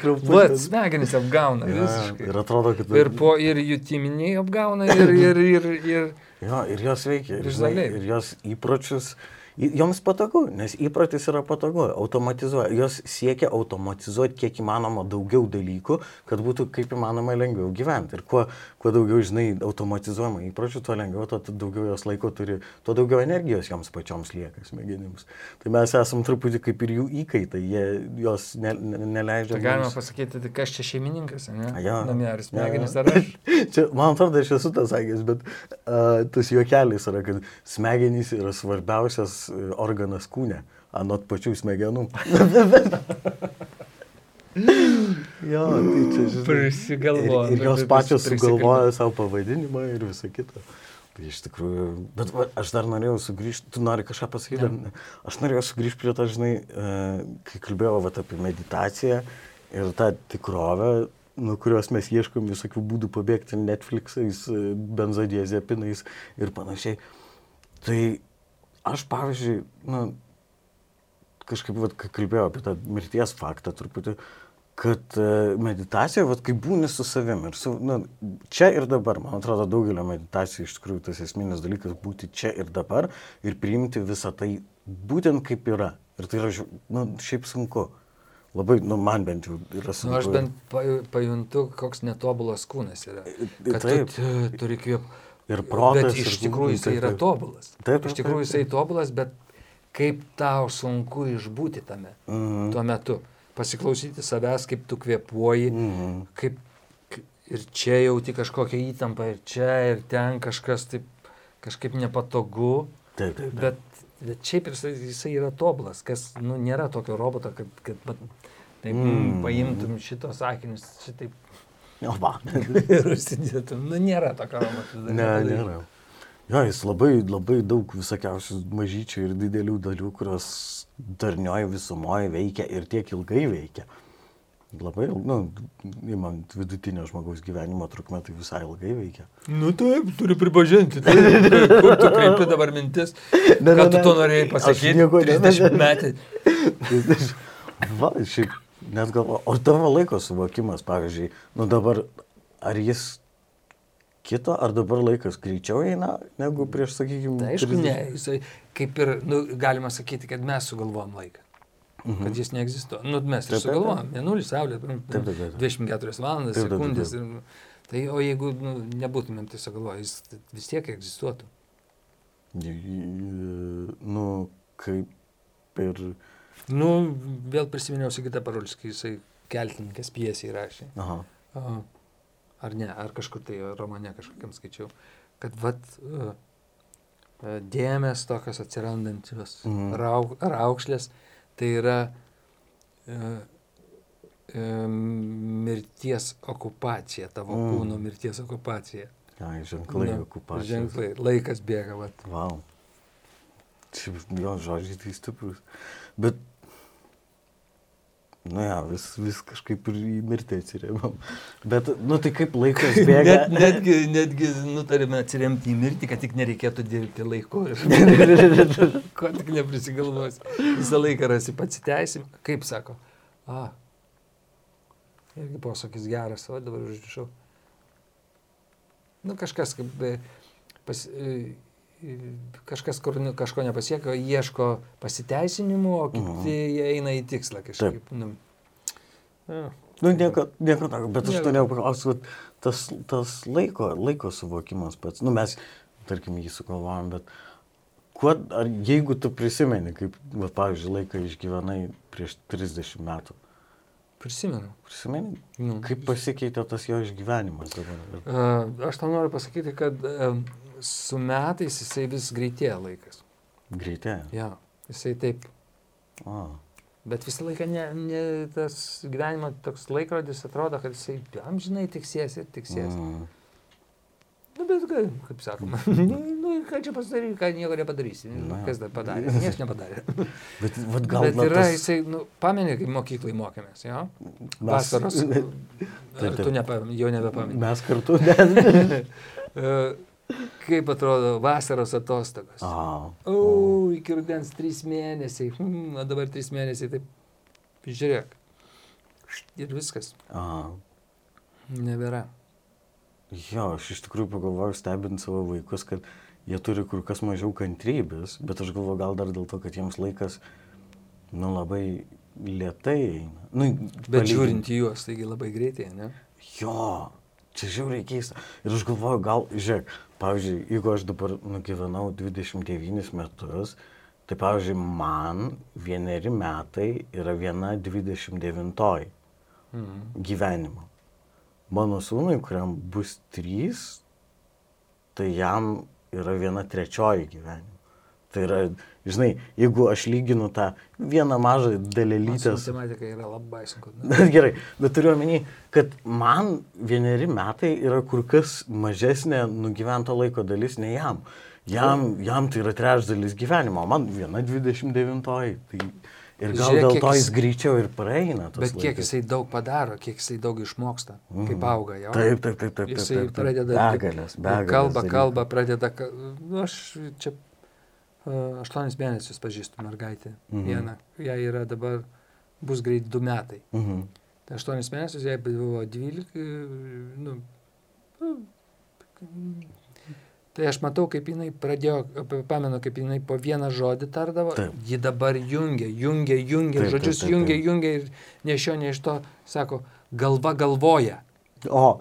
Speaker 3: Krapštas.
Speaker 4: va, smegenis apgauna
Speaker 3: Ja,
Speaker 4: visiškai.
Speaker 3: ir atrodo, kad...
Speaker 4: Ir, po, ir jutiminiai apgauna, ir, ir, ir, ir
Speaker 3: Jo, ir jos veikia. Ir, žinai, ir jos įpročius, joms patogu, nes įprotis yra patogu, automatizuoja. Jos siekia automatizuoti kiek įmanoma daugiau dalykų, kad būtų kaip įmanoma lengviau gyventi. Ir kuo, kuo daugiau, žinai, automatizuojama įpročių, tuo lengviau, tuo daugiau jos laiko turi, tuo daugiau energijos joms pačioms lieka smegenims. Tai mes esam truputį kaip ir jų įkaitai, jie jos ne, ne, neleidžia.
Speaker 4: Tai galima
Speaker 3: mums-
Speaker 4: pasakyti, tai kas čia šeimininkas, ne?
Speaker 3: Jo.
Speaker 4: Namie ar
Speaker 3: Jo,
Speaker 4: smegenis
Speaker 3: jo.
Speaker 4: ar aš?
Speaker 3: Čia, man atrodo, aš esu tas sakęs, bet uh, tas juokelis yra, kad smegenys yra svarbiausias uh, organas kūne, anot pačių smegenų. jo, tai čia žinai.
Speaker 4: Prisigalvoja.
Speaker 3: Ir, ir jos pačios sugalvoja savo pavadinimą ir visą kitą. Tai iš tikrųjų, bet va, aš dar norėjau sugrįžti, tu nori kažką pasakyti, ne? aš norėjau sugrįžti prie to, žinai, uh, kai kalbėjau vat, apie meditaciją ir tą tikrovę, nuo kurios mes ieškom visokių būdų pabėgti Netflixais, e, benzodiazepinais ir panašiai. Tai aš, pavyzdžiui, nu, kažkaip, vat, kai kalbėjau apie tą mirties faktą truputį, kad e, meditacija, vat, kai būni su savimi ir su, nu, čia ir dabar, man atrodo, daugelio meditacijų iš tikrųjų tas esminis dalykas būti čia ir dabar ir priimti visą tai būtent kaip yra. Ir tai yra, nu, šiaip sunku. Labai, nu, man bent jau yra sunku.
Speaker 4: Nu, aš bent paju- pajuntu, koks netobulas kūnas yra. Kad
Speaker 3: Taip.
Speaker 4: tu turi kvėp.
Speaker 3: Ir protas,
Speaker 4: Bet iš tikrųjų jisai yra tobulas.
Speaker 3: Taip, taip,
Speaker 4: Iš tikrųjų jisai tobulas, bet kaip tau sunku išbūti tame
Speaker 3: Mhm.
Speaker 4: tuo metu. Pasiklausyti savęs, kaip tu kvėpuoji,
Speaker 3: Mhm.
Speaker 4: kaip ir čia jauti kažkokią įtampą, ir čia, ir ten kažkas taip kažkaip nepatogu.
Speaker 3: Taip, taip, taip.
Speaker 4: Bet, bet šiaip jisai, jisai yra tobulas, kas, nu, nėra tokio roboto, kad, kad taip, mm. Paimtum šitos sakinius, šitaip
Speaker 3: O, va.
Speaker 4: ir užsidėtum. Nu, nėra tokio roboto.
Speaker 3: Ne, nėra. Jo, jis labai, labai daug visokiausių mažyčių ir didelių dalių, kurios darnioji visumoje veikia ir tiek ilgai veikia. Labai, nu, įmant vidutinio žmogaus gyvenimo trukmę, tai visai ilgai veikia.
Speaker 4: Nu taip, turiu pripažinti. Tai, kur tu kreipi dabar mintis?
Speaker 3: Ne, ne,
Speaker 4: Ką tu to norėjai pasakyti?
Speaker 3: nieko ne-
Speaker 4: 30 metai.
Speaker 3: Va, šiaip net galvo, o tavo laiko suvokimas, pavyzdžiui, nu dabar, ar jis kito, ar dabar laikas greičiau eina, negu prieš, sakykime,
Speaker 4: Tai aišku, ne. Jisai, kaip ir, nu, galima sakyti, kad mes sugalvojom laiką. Mhm. Kad jis neegzistuoja. Nu, mes ir
Speaker 3: Taip, taip, taip.
Speaker 4: sugalvojom. Mėnulis, saulė, nu,
Speaker 3: Taip, taip, taip.
Speaker 4: 24 valandas,
Speaker 3: Taip, taip, taip,
Speaker 4: sekundės. ir- Tai o jeigu nu, nebūtumėm tai sugalvoję, jis vis tiek egzistuotų.
Speaker 3: Nu, kaip ir...
Speaker 4: Nu, vėl prisiminiau Sigitą Parulskį, jisai keltininkės pjesį rašė.
Speaker 3: Aha.
Speaker 4: A, Ar ne, ar kažkur tai romane kažkokiam skaičiau, kad vat a, a, dėmes tokios atsirandančios,
Speaker 3: Mhm.
Speaker 4: rauk, raukšlės, tai yra a, a, mirties okupacija, tavo
Speaker 3: Mm.
Speaker 4: kūno mirties okupacija.
Speaker 3: Ai, ženklai
Speaker 4: Nu,
Speaker 3: okupacijos.
Speaker 4: Ženklai, laikas bėga, vat.
Speaker 3: Vau. Šiaip jo žodžiai tai stiprus. Bet, nu ja, vis, vis kažkaip ir į mirtį atsirėmėm. Bet, nu tai kaip laikas bėga.
Speaker 4: Net, netgi, netgi nutarėme atsiremti į mirtį, kad tik nereikėtų dirbti laiku. Ko tik neprisigalvos. Visą laiką rasi pasiteisim. Kaip sako? A. Irgi posakis geras, o dabar užrišau. Nu kažkas kaip... Pas, kažkas, kur nu, kažko nepasiekio, ieško pasiteisinimų, o kiti
Speaker 3: Mhm.
Speaker 4: eina į tikslą kažkaip. Nu, a.
Speaker 3: Nu, nieko, nieko tokio, bet aš norėjau paklausti, tas, tas laiko, laiko suvokimas pats, nu mes, tarkim, jį sugalvojom, bet kuo, ar jeigu tu prisimeni, kaip, va, pavyzdžiui, laiką išgyvenai prieš 30 metų,
Speaker 4: Prisimenu.
Speaker 3: prisimeni,
Speaker 4: Nu.
Speaker 3: kaip pasikeitė tas jo išgyvenimas dabar?
Speaker 4: A, Aš tau noriu pasakyti, kad su metais jisai vis greitėja laikas.
Speaker 3: Greitėja.
Speaker 4: Ja, jisai taip.
Speaker 3: O,
Speaker 4: Bet visą laiką ne, ne, tas gyvenimo toks laikrodis atrodo, kad jisai amžinai tiksės ir tiksės. Mm. Nu, bet kaip, kaip sakoma, nu, nu, ką čia pasidarysi, ką nieko nepadarysi.
Speaker 3: Na.
Speaker 4: Kas dar padarė? Niekas nepadarė.
Speaker 3: bet, vat, gal
Speaker 4: Bet yra,
Speaker 3: tas...
Speaker 4: jisai, nu, pamenė, kaip mokyklai mokėmės, jo?
Speaker 3: Mes-
Speaker 4: Vasaros.
Speaker 3: Taip,
Speaker 4: Ar
Speaker 3: taip.
Speaker 4: tu nepa, jau nebepamenė.
Speaker 3: Mes kartu, ne?
Speaker 4: Kaip atrodo vasaros atostogos?
Speaker 3: A,
Speaker 4: O, iki rudens trys mėnesiai. Hmm, o dabar trys mėnesiai, taip žiūrėk. Ir viskas.
Speaker 3: a.
Speaker 4: Nebėra.
Speaker 3: Jo, aš iš tikrųjų pagalvojau stebint savo vaikus, kad jie turi kur kas mažiau kantrybės, bet aš galvoju gal dar dėl to, kad jiems laikas, nu, labai lietai eina. Nu,
Speaker 4: Bet
Speaker 3: palygint-
Speaker 4: žiūrint į juos, taigi labai greitai, ne?
Speaker 3: Jo, čia žiauriai keista. Ir aš galvoju, gal, žiūrėk, pavyzdžiui, jeigu aš dabar nugyvenau 29 metus, tai pavyzdžiui, man vieneri metai yra viena 29
Speaker 4: Mhm.
Speaker 3: gyvenimo. Mano sūnui, kuriam bus 3, tai jam yra viena trečioji gyvenimo. Tai yra, žinai, jeigu aš lyginu tą vieną mažą dalelytės
Speaker 4: Matematika yra labai sunku.
Speaker 3: Bet gerai, bet turiu omeny, kad man vieneri metai yra kur kas mažesnė nugyvento laiko dalis nei jam. Jam, jam tai yra trečdalis gyvenimo, man viena 29. Tai ir gal
Speaker 4: Žiūrėk,
Speaker 3: dėl
Speaker 4: kiek
Speaker 3: to
Speaker 4: jis-
Speaker 3: jis greičiau ir praeina.
Speaker 4: Bet kiek
Speaker 3: laikas.
Speaker 4: jisai daug padaro, kiek jisai daug išmoksta, kaip auga jau.
Speaker 3: Mhm. Taip, taip, taip, taip.
Speaker 4: Jisai
Speaker 3: taip, taip.
Speaker 4: pradeda
Speaker 3: Begalės, begalės.
Speaker 4: kalba, kalba, pradeda. Nu, aš čia aštuonis mėnesius pažįstu mergaitę.
Speaker 3: Mhm.
Speaker 4: Vieną. Jai yra dabar, bus greit du metai.
Speaker 3: Mhm.
Speaker 4: Tai aštuonis mėnesius, jai buvo 12. Nu, nu, tai aš matau, kaip jinai pradėjo, pamenu, kaip jinai po vieną žodį tardavo.
Speaker 3: Taip.
Speaker 4: Ji dabar jungia, jungia, jungia,
Speaker 3: Taip, taip,
Speaker 4: žodžius
Speaker 3: taip,
Speaker 4: jungia,
Speaker 3: taip.
Speaker 4: jungia ir ne iš jo, ne iš to, sako, galva galvoja.
Speaker 3: O,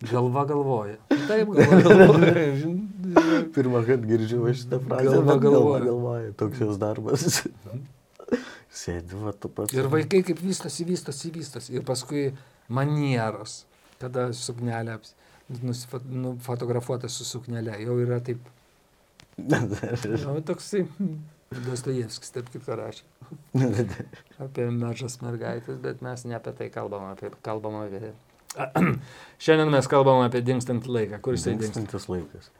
Speaker 4: Galva galvoja. Taip, galva galvoja.
Speaker 3: pirmą kartą girdžiu šitą frazę.
Speaker 4: Galva galvoja.
Speaker 3: galvoja. Toks jos darbas. Sėdi, va, tu pats.
Speaker 4: Ir vaikai kaip vystosi, vystosi, vystosi. Ir paskui manieros, kada suknelė nufotografuota su suknelė, jau yra taip, jau toksai, Dostojevskis taip kitką rašė. Apie mažas mergaitės, bet mes ne apie tai kalbam, apie, kalbam apie... Šiandien mes kalbam apie dinkstantį laiką, kur jisai dinksta.
Speaker 3: Dingstantis laikas.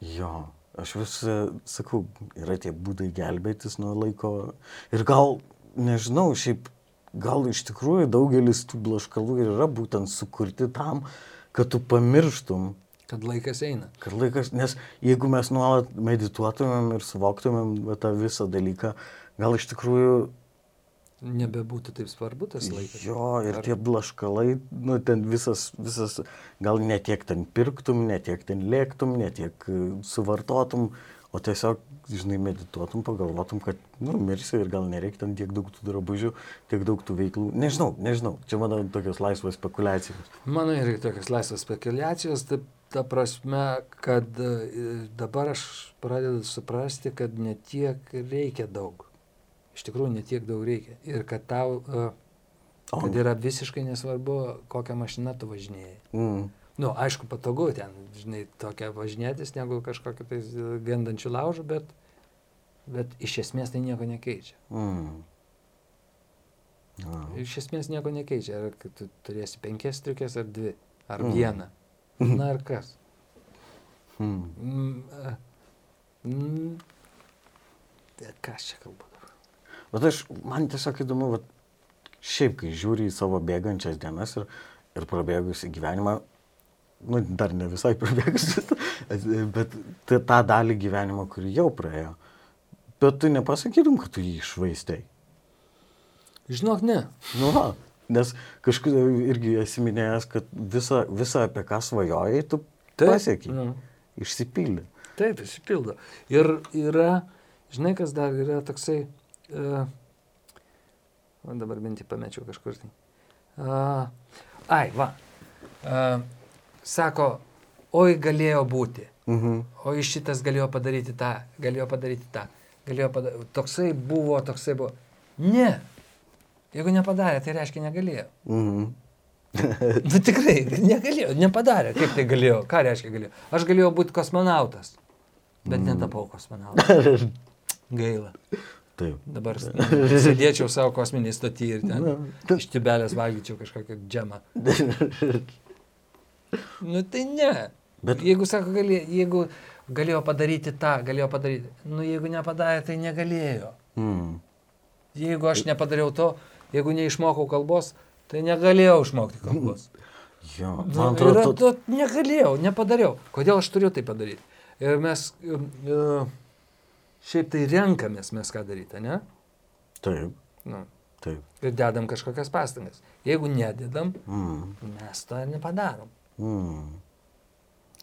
Speaker 3: Jo, aš vis e, sakau, yra tie būdai gelbėtis nuo laiko. Ir gal, nežinau, šiaip gal iš tikrųjų daugelis tų blaškalų ir yra būtent sukurti tam, kad tu pamirštum,
Speaker 4: Kad laikas eina.
Speaker 3: kad laikas, nes jeigu mes nuolat medituotumėm ir suvoktumėm tą visą dalyką, gal iš tikrųjų
Speaker 4: Nebebūtų taip svarbu tas laikas.
Speaker 3: Jo, ir tie blaškalai, nu, ten visas, visas, gal ne tiek ten pirktum, ne tiek ten lėktum, ne tiek e, suvartotum, o tiesiog, žinai, medituotum, pagalvotum, kad, nu, mirsi ir gal nereikia ten tiek daug tų drabužių, tiek daug tų veiklų. Nežinau, nežinau, čia mano tokios laisvos spekulacijos.
Speaker 4: Mano irgi tokios laisvos spekulacijos, ta, ta prasme, kad e, dabar aš pradedu suprasti, kad netiek reikia daug. Iš tikrųjų, netiek daug reikia. Ir kad tau, e, kad yra visiškai nesvarbu, kokią mašiną tu važinėjai.
Speaker 3: Mm.
Speaker 4: Nu, aišku, patogu ten, žinai, tokia važinėtis negu kažkokiu tai gendančiu laužu, bet, bet iš esmės tai nieko nekeičia.
Speaker 3: Mm. A.
Speaker 4: Iš esmės nieko nekeičia. Ar tu turėsi penkias striukės ar dvi, ar
Speaker 3: Mm.
Speaker 4: vieną. Na ir kas?
Speaker 3: Mm.
Speaker 4: Mm, e, mm, tai Kas čia kalba?
Speaker 3: Bet aš, man tiesiog įdomu, vat, šiaip, kai žiūri į savo bėgančias dienas ir, ir prabėgusi gyvenimą, nu, dar ne visai prabėgusi, bet tai tą dalį gyvenimo, kurį jau praėjo. Bet tu nepasakytum, kad tu jį išvaistai.
Speaker 4: Žinok, ne.
Speaker 3: Nu, va, nes kažkur irgi esi minėjęs, kad visą, visą apie ką svajojai, tu pasiekiai.
Speaker 4: Nu,
Speaker 3: Išsipildė.
Speaker 4: taip, įsipildo. Ir yra, žinai, kas dar yra toksai, uh, o dabar mintį pamečiau kažkur tai. Uh, ai, va. Uh, sako, oi galėjo būti.
Speaker 3: Mhm.
Speaker 4: O iš šitas galėjo padaryti tą, galėjo padaryti tą. Galėjo padaryti. Toksai buvo, toksai buvo. Ne. Jeigu nepadarė, tai reiškia negalėjo.
Speaker 3: Mhm.
Speaker 4: Nu tikrai, negalėjo, nepadarė. Kaip tai galėjo? Ką reiškia galėjo? Aš galėjau būti kosmonautas, bet netapau kosmonautas. Gaila.
Speaker 3: Taip.
Speaker 4: Dabar sėdėčiau savo kosminį stotį ir ten
Speaker 3: Na,
Speaker 4: iš tibelės valgyčiau kažkokią džemą. Nu tai ne.
Speaker 3: Bet-
Speaker 4: jeigu sako, galėjo, jeigu galėjo padaryti tą, galėjo padaryti. Nu jeigu nepadarė, tai negalėjo.
Speaker 3: Mm.
Speaker 4: Jeigu aš nepadariau to, jeigu neišmokau kalbos, tai negalėjau išmokti kalbos.
Speaker 3: Jo,
Speaker 4: Nu,
Speaker 3: man atrodo,
Speaker 4: to negalėjau, nepadariau. Kodėl aš turiu tai padaryti? Ir mes uh, šiaip tai renkamės mes ką daryti, ne?
Speaker 3: Taip,
Speaker 4: Nu,
Speaker 3: taip.
Speaker 4: ir dedam kažkokias pastangas. Jeigu nededam,
Speaker 3: Mm.
Speaker 4: mes to nepadarom.
Speaker 3: Mm.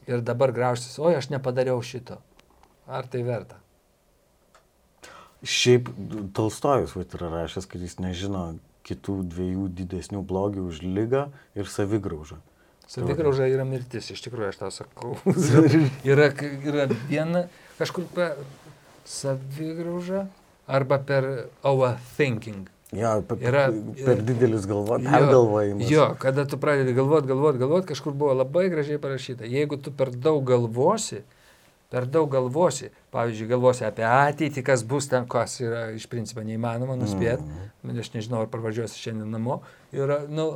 Speaker 4: Ir dabar graužtis, oi, aš nepadariau šito. Ar tai verta?
Speaker 3: Šiaip Tolstojus vat, yra rašęs, kad jis nežino kitų dviejų didesnių blogių už lygą ir savigraužą.
Speaker 4: Savigrauža yra mirtis, iš tikrųjų aš tau sakau. yra, yra viena kažkur savigraužą arba per overthinking.
Speaker 3: Ja, per,
Speaker 4: Yra-
Speaker 3: per didelis galvo,
Speaker 4: Jo,
Speaker 3: pergalvojimas.
Speaker 4: Jo, kada tu pradedi galvoti, galvoti, galvoti, kažkur buvo labai gražiai parašyta. Jeigu tu per daug galvosi, per daug galvosi, pavyzdžiui, galvosi apie ateitį, kas bus ten, kas yra iš principo neįmanoma nuspėti, mm. aš nežinau, ar parvažiuosi šiandien namo, yra, nu,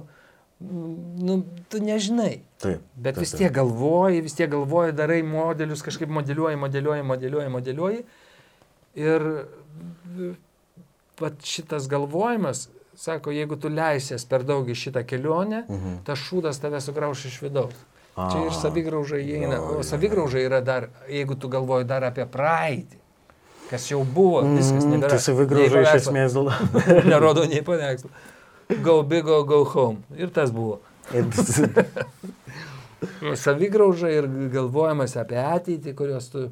Speaker 4: nu, tu nežinai.
Speaker 3: Taip.
Speaker 4: Bet
Speaker 3: taip,
Speaker 4: vis tiek galvoji, vis tiek galvoji, darai modelius, kažkaip modeliuoji, modeliuoji, modeliuoji, modeliuoji. Ir pat šitas galvojimas, sako, jeigu tu leisies per daug į šitą kelionę,
Speaker 3: Mhm.
Speaker 4: tas šūdas tave sugrauš iš vidaus. Čia ir
Speaker 3: A,
Speaker 4: savigrauža įeina. O savigrauža yra dar, jeigu tu galvoji dar apie praeitį, kas jau buvo, viskas
Speaker 3: Mm,
Speaker 4: nebėra.
Speaker 3: Tai savigrauža iš esmės.
Speaker 4: Nerodo nei paveikslų. Go big, go, go home. Ir tas buvo. Savigrauža ir galvojimas apie ateitį, kurios tu...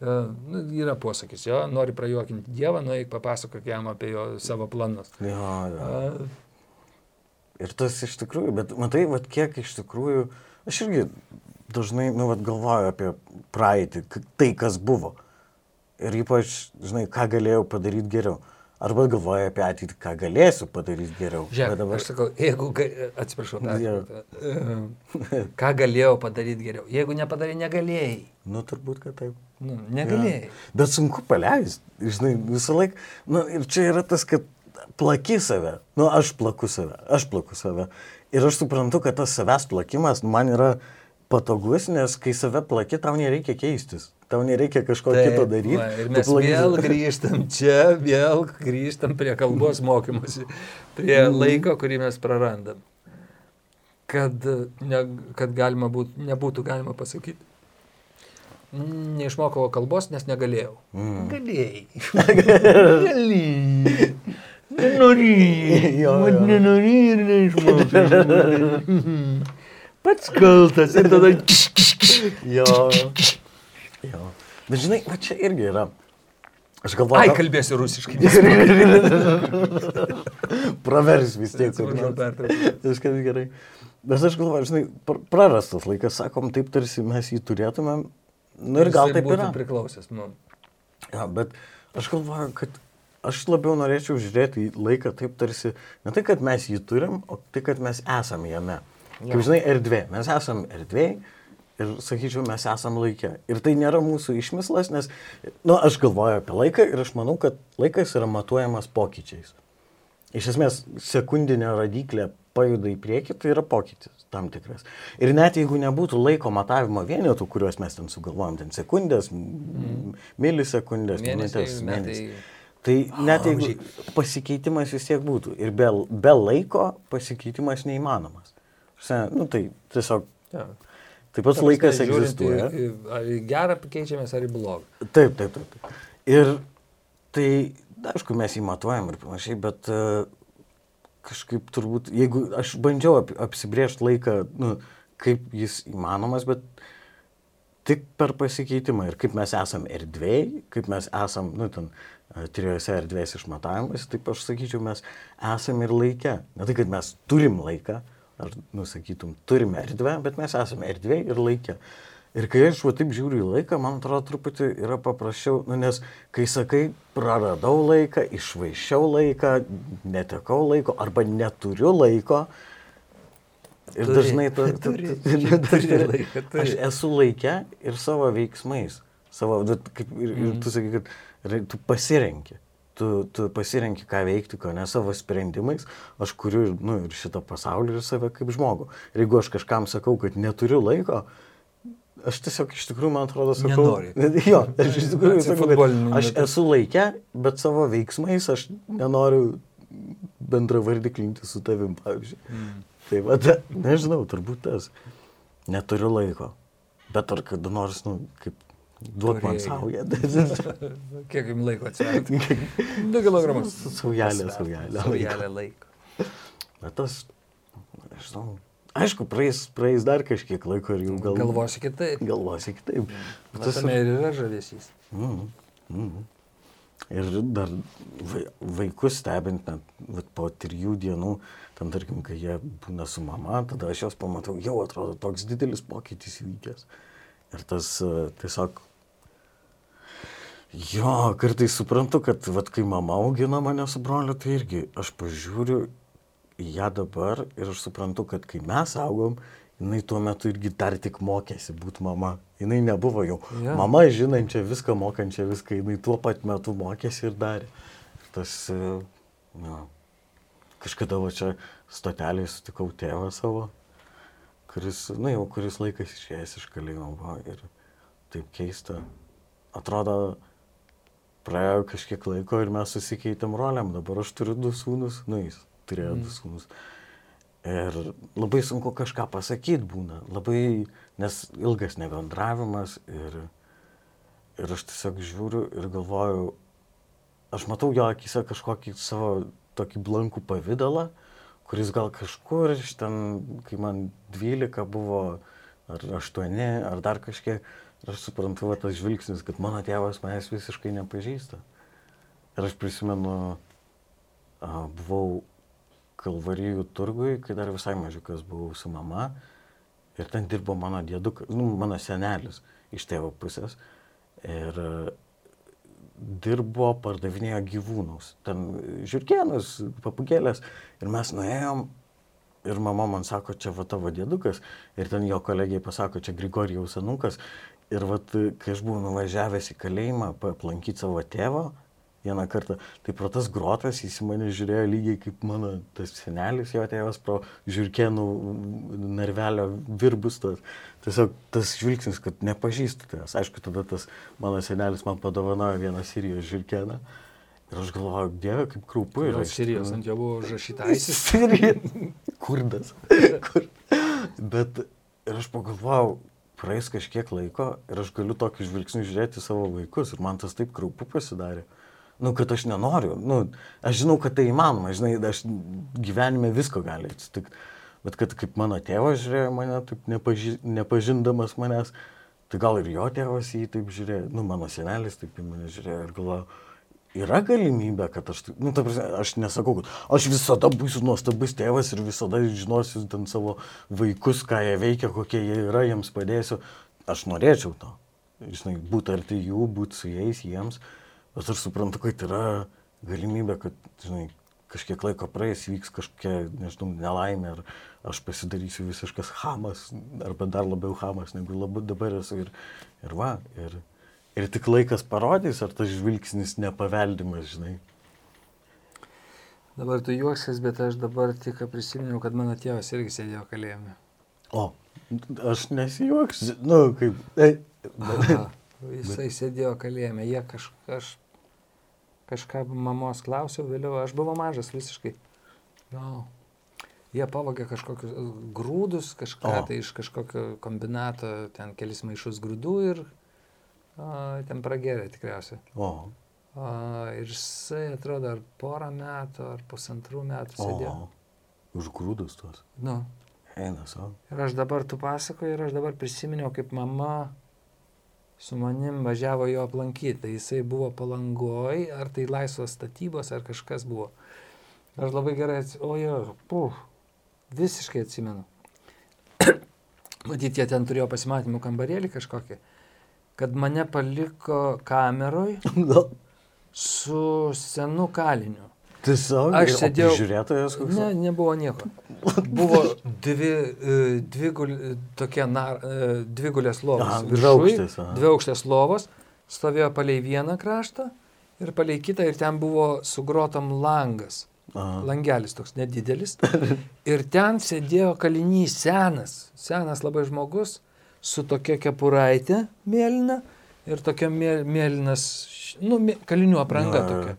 Speaker 4: e, Nu, yra posakis, jo, nori prajuokinti Dievą, nueik papasakok jam apie jo savo planus.
Speaker 3: jo, jo.
Speaker 4: A,
Speaker 3: Ir tas iš tikrųjų, bet matai, vat, kiek iš tikrųjų, aš irgi dažnai, nu, vat, galvoju apie praeitį, tai, kas buvo. Ir ypač, žinai, ką galėjau padaryti geriau. Arba galvoju apie ateitį, ką galėsiu padaryti geriau.
Speaker 4: Žiūrėk,
Speaker 3: dabar...
Speaker 4: aš sakau, jeigu, atsiprašau,
Speaker 3: Jo.
Speaker 4: pertrauktą. ką galėjau padaryti geriau. Jeigu nepadarai, negalėjai.
Speaker 3: Nu, turbūt, kad taip.
Speaker 4: Nu, negalėjai.
Speaker 3: Jo. Bet sunku paleisti. Žinai, visą laiką. Nu, ir čia yra tas, kad plaki save. Nu, aš plaku save. Aš plaku save. Ir aš suprantu, kad tas savęs plakimas man yra patogus, nes kai save plaki, tau nereikia keistis. tau nereikia kažko Taip, kito daryti.
Speaker 4: Va, ir mes vėl grįžtam čia, vėl grįžtam prie kalbos mokymosi, prie mm. laiko, kurį mes prarandam. Kad, ne, kad galima būt, nebūtų galima pasakyti. Neišmokau kalbos, nes negalėjau. Mm. Galėjai. Galėjai. Nenorėjai. Nenorėjai ir neišmokai. Pats kaltas ir tada.
Speaker 3: jo. jo. Bet žinai, va čia irgi yra. Aš galvoju.
Speaker 4: Ai, kalbėsiu rusiškai.
Speaker 3: Pravers vis tiek. Viskas gerai. Bet aš galvoju, žinai, prarastas laikas, sakom, taip tarsi mes jį turėtumėm. Nu ir gal taip yra.
Speaker 4: priklausęs. Nu.
Speaker 3: Ja, bet aš galvoju, kad aš labiau norėčiau žiūrėti į laiką taip tarsi, ne tai, kad mes jį turim, o tai, kad mes esame jame. Ja. Kaip žinai, erdvė. Mes esame erdvėje ir, sakyčiau, mes esame laikė. Ir tai nėra mūsų išmislas, nes, na, nu, aš galvoju apie laiką ir aš manau, kad laikas yra matuojamas pokyčiais. Iš esmės, sekundinė radiklė pajuda į priekį, tai yra pokytis tam tikras. Ir net jeigu nebūtų laiko matavimo vienetų, kuriuos mes ten sugalvojom, ten sekundės, mm. milisekundės, minutės, mėnesiai. Tai net jeigu pasikeitimas vis tiek būtų ir be, be laiko pasikeitimas neįmanomas. Nu, tai tiesiog. Ja. Taip pat laikas egzistuoja.
Speaker 4: Ar į gerą keičiamės, ar į blogą.
Speaker 3: Taip, taip, taip. taip. Ir tai, aišku, mes jį matuojam ir panašiai, bet uh, kažkaip turbūt, jeigu aš bandžiau ap, apsibriežti laiką, nu, kaip jis įmanomas, bet tik per pasikeitimą ir kaip mes esam erdvėjai, kaip mes esam, nu, ten, trijose erdvės išmatavimas, taip aš sakyčiau, mes esam ir laike. Ne tai, kad mes turim laiką, ar, nusakytum, turime erdvę, bet mes esame erdvė ir laikė. Ir kai aš va taip žiūriu į laiką, man atrodo truputį yra paprasčiau, nu, nes kai sakai, praradau laiką, išvaišiau laiką, netekau laiko arba neturiu laiko, ir turi, dažnai to, turi, turi, turi laiką, turi. aš esu laikę ir savo veiksmais. Savo, kaip, ir, mm. ir tu sakai, kad tu pasirenki tu, tu pasirenki, ką veikti, ko ne savo sprendimais, aš kuriu nu, ir šitą pasaulį ir save kaip žmogų. Ir jeigu aš kažkam sakau, kad neturiu laiko, aš tiesiog iš tikrųjų, man atrodo, sakau. Nenori. Jo, aš iš tikrųjų sakau, aš esu laikę, bet savo veiksmais aš nenoriu bendra vardiklinti su tavim, pavyzdžiui. Mm. Tai va, nežinau, turbūt tas. Neturiu laiko. Bet ar kada nors, nu, kaip Duok man saują.
Speaker 4: Kiek jums laiko atsirado? 2 kg.
Speaker 3: Saujelė, saujelė.
Speaker 4: Saujelė laiko.
Speaker 3: Bet tas, nežinau. Aišku, praeis, praeis dar kažkiek laiko ir jau gal...
Speaker 4: Galvosi kitaip.
Speaker 3: Galvosi kitaip.
Speaker 4: Bet tas ir yra žavesys.
Speaker 3: Mm, mm. Ir dar vaikus stebint, net po trijų dienų, ten tarkim, kai jie būna su mama, tada aš jos pamatau, jau atrodo toks didelis pokytis įvykęs. Ir tas tiesiog Jo, kartais suprantu, kad vat, kai mama augino mane su broliu, tai irgi aš pažiūriu ją dabar ir aš suprantu, kad kai mes augom, jinai tuo metu irgi dar tik mokėsi būti mama. Jinai nebuvo jau ja. mama žinančia viską, mokančia viską, jinai tuo pat metu mokėsi ir darė. Ir tas, na, kažkada va čia stotelėje sutikau tėvą savo, kuris, na jau kuris laikas išėjęs iš kalėjimo ir taip keista. Atrodo, praėjo kažkiek laiko ir mes susikeitėm roliam. Dabar aš turiu du sūnus, nu jis turėjo du sūnus. Ir labai sunku kažką pasakyti būna, labai, nes ilgas nebendravimas ir, ir aš tiesiog žiūriu ir galvoju, aš matau jo akise kažkokį savo tokį blankų pavydalą, kuris gal kažkur iš ten, kai man 12 buvo, ar 8, ar dar kažkiek, Ir aš suprantu, va, tas žvilgsnis, kad mano tėvas manęs visiškai nepažįsta. Ir aš prisimenu, a, buvau Kalvarijų turgui, kai dar visai mažiukas buvau su mama. Ir ten dirbo mano dėdukas, nu, mano senelis iš tėvo pusės. Ir dirbo, pardavinėjo gyvūnus. Ten žirkienus, papugėlės. Ir mes nuėjom ir mama man sako, čia va tavo dėdukas. Ir ten jo kolegijai pasako, čia Grigorijaus anukas. Ir vat, kai aš buvau nuvažiavęs į kalėjimą aplankyti savo tėvo, vieną kartą. Tai pro tas grotas jis į mane žiūrėjo lygiai kaip mano tas senelis, jo tėvas pro žirkenų narvelio virbus. Tas, tiesiog tas žvilgsnis, kad nepažįstu tavęs. Aišku, tada tas mano senelis man padovanojo vieną Sirijos žirkeną. Ir aš galvoju, dieve, kaip krūpu
Speaker 4: Ir
Speaker 3: yra.
Speaker 4: Sirijos ant jo buvo užrašyta.
Speaker 3: Sirija. Kurdas. Kur. Bet ir aš pagalvojau, praeis kažkiek laiko ir aš galiu tokį žvilgsnį žiūrėti savo vaikus ir man tas taip kraupu pasidarė. Nu, kad aš nenoriu. Nu, aš žinau, kad tai įmanoma, žinai, aš gyvenime visko gali atsitikti. Bet kad kaip mano tėvas žiūrėjo mane, taip nepaži nepažindamas manęs, tai gal ir jo tėvas jį taip žiūrėjo, nu, mano senelis taip į mane žiūrėjo ir galvoju, yra galimybė, kad aš, nu, ta prasme, aš nesakau, kad aš visada būsiu nuostabus tėvas ir visada žinosiu ten savo vaikus, ką jie veikia, kokie jie yra, jiems padėsiu. Aš norėčiau to. Žinai, būti arti jų, būti su jais, jiems. Bet aš suprantu, kad yra galimybė, kad, žinai, kažkiek laiko praeis, vyks kažkokia, nežinau, nelaimė, ar aš pasidarysiu visiškas hamas, arba dar labiau hamas, negu labai dabar esu. Ir, ir va, ir, ir tik laikas parodys, ar tas žvilgsnis nepaveldimas, žinai.
Speaker 4: Dabar tu juoksies, bet aš dabar tik prisiminiau, kad mano tėvas irgi sėdėjo kalėjime.
Speaker 3: O, aš nesijuoksiu, nu, kaip. E,
Speaker 4: Aha, Jisai sėdėjo kalėjime, jie kaž, kaž, kažką mamos klausiau vėliau, aš buvau mažas visiškai. No. Jie pavogė kažkokius e, grūdus, kažką
Speaker 3: O.
Speaker 4: tai iš kažkokio kombinato, ten kelis maišus grūdų ir a, ten pragėrė tikriausiai.
Speaker 3: o,
Speaker 4: A, ir jisai atrodo ar porą metų, ar pusantrų metų sėdėjo.
Speaker 3: o, už grūdus tos.
Speaker 4: Nu.
Speaker 3: Eina savo.
Speaker 4: Ir aš dabar tu pasakoju ir aš dabar prisiminiau, kaip mama su manim važiavo jo aplankyti. Tai jisai buvo palangoj, ar tai laisvos statybos, ar kažkas buvo. Aš labai gerai atsimenu, o jo, puh, visiškai atsimenu. Matyt, jie ten turėjo pasimatymų kambarėlį kažkokį, kad mane paliko kameroj su senu kaliniu.
Speaker 3: Tiesiog.
Speaker 4: Aš sėdėjau-
Speaker 3: Žiūrėtojas koks.
Speaker 4: Ne, nebuvo nieko. Buvo dvi, e, dvi, gul, tokie nar, e, dvi gulės lovos.
Speaker 3: Dviaukštės, aha.
Speaker 4: Dvi aukštės lovos. Stovėjo palei vieną kraštą ir palei kitą ir ten buvo sugrotam langas.
Speaker 3: Aha.
Speaker 4: Langelis toks nedidelis. Ir ten sėdėjo kalinys senas, senas labai žmogus su tokia kepuraitė mėlyna ir tokia mė- mėlynas, nu, kalinių apranga tokia.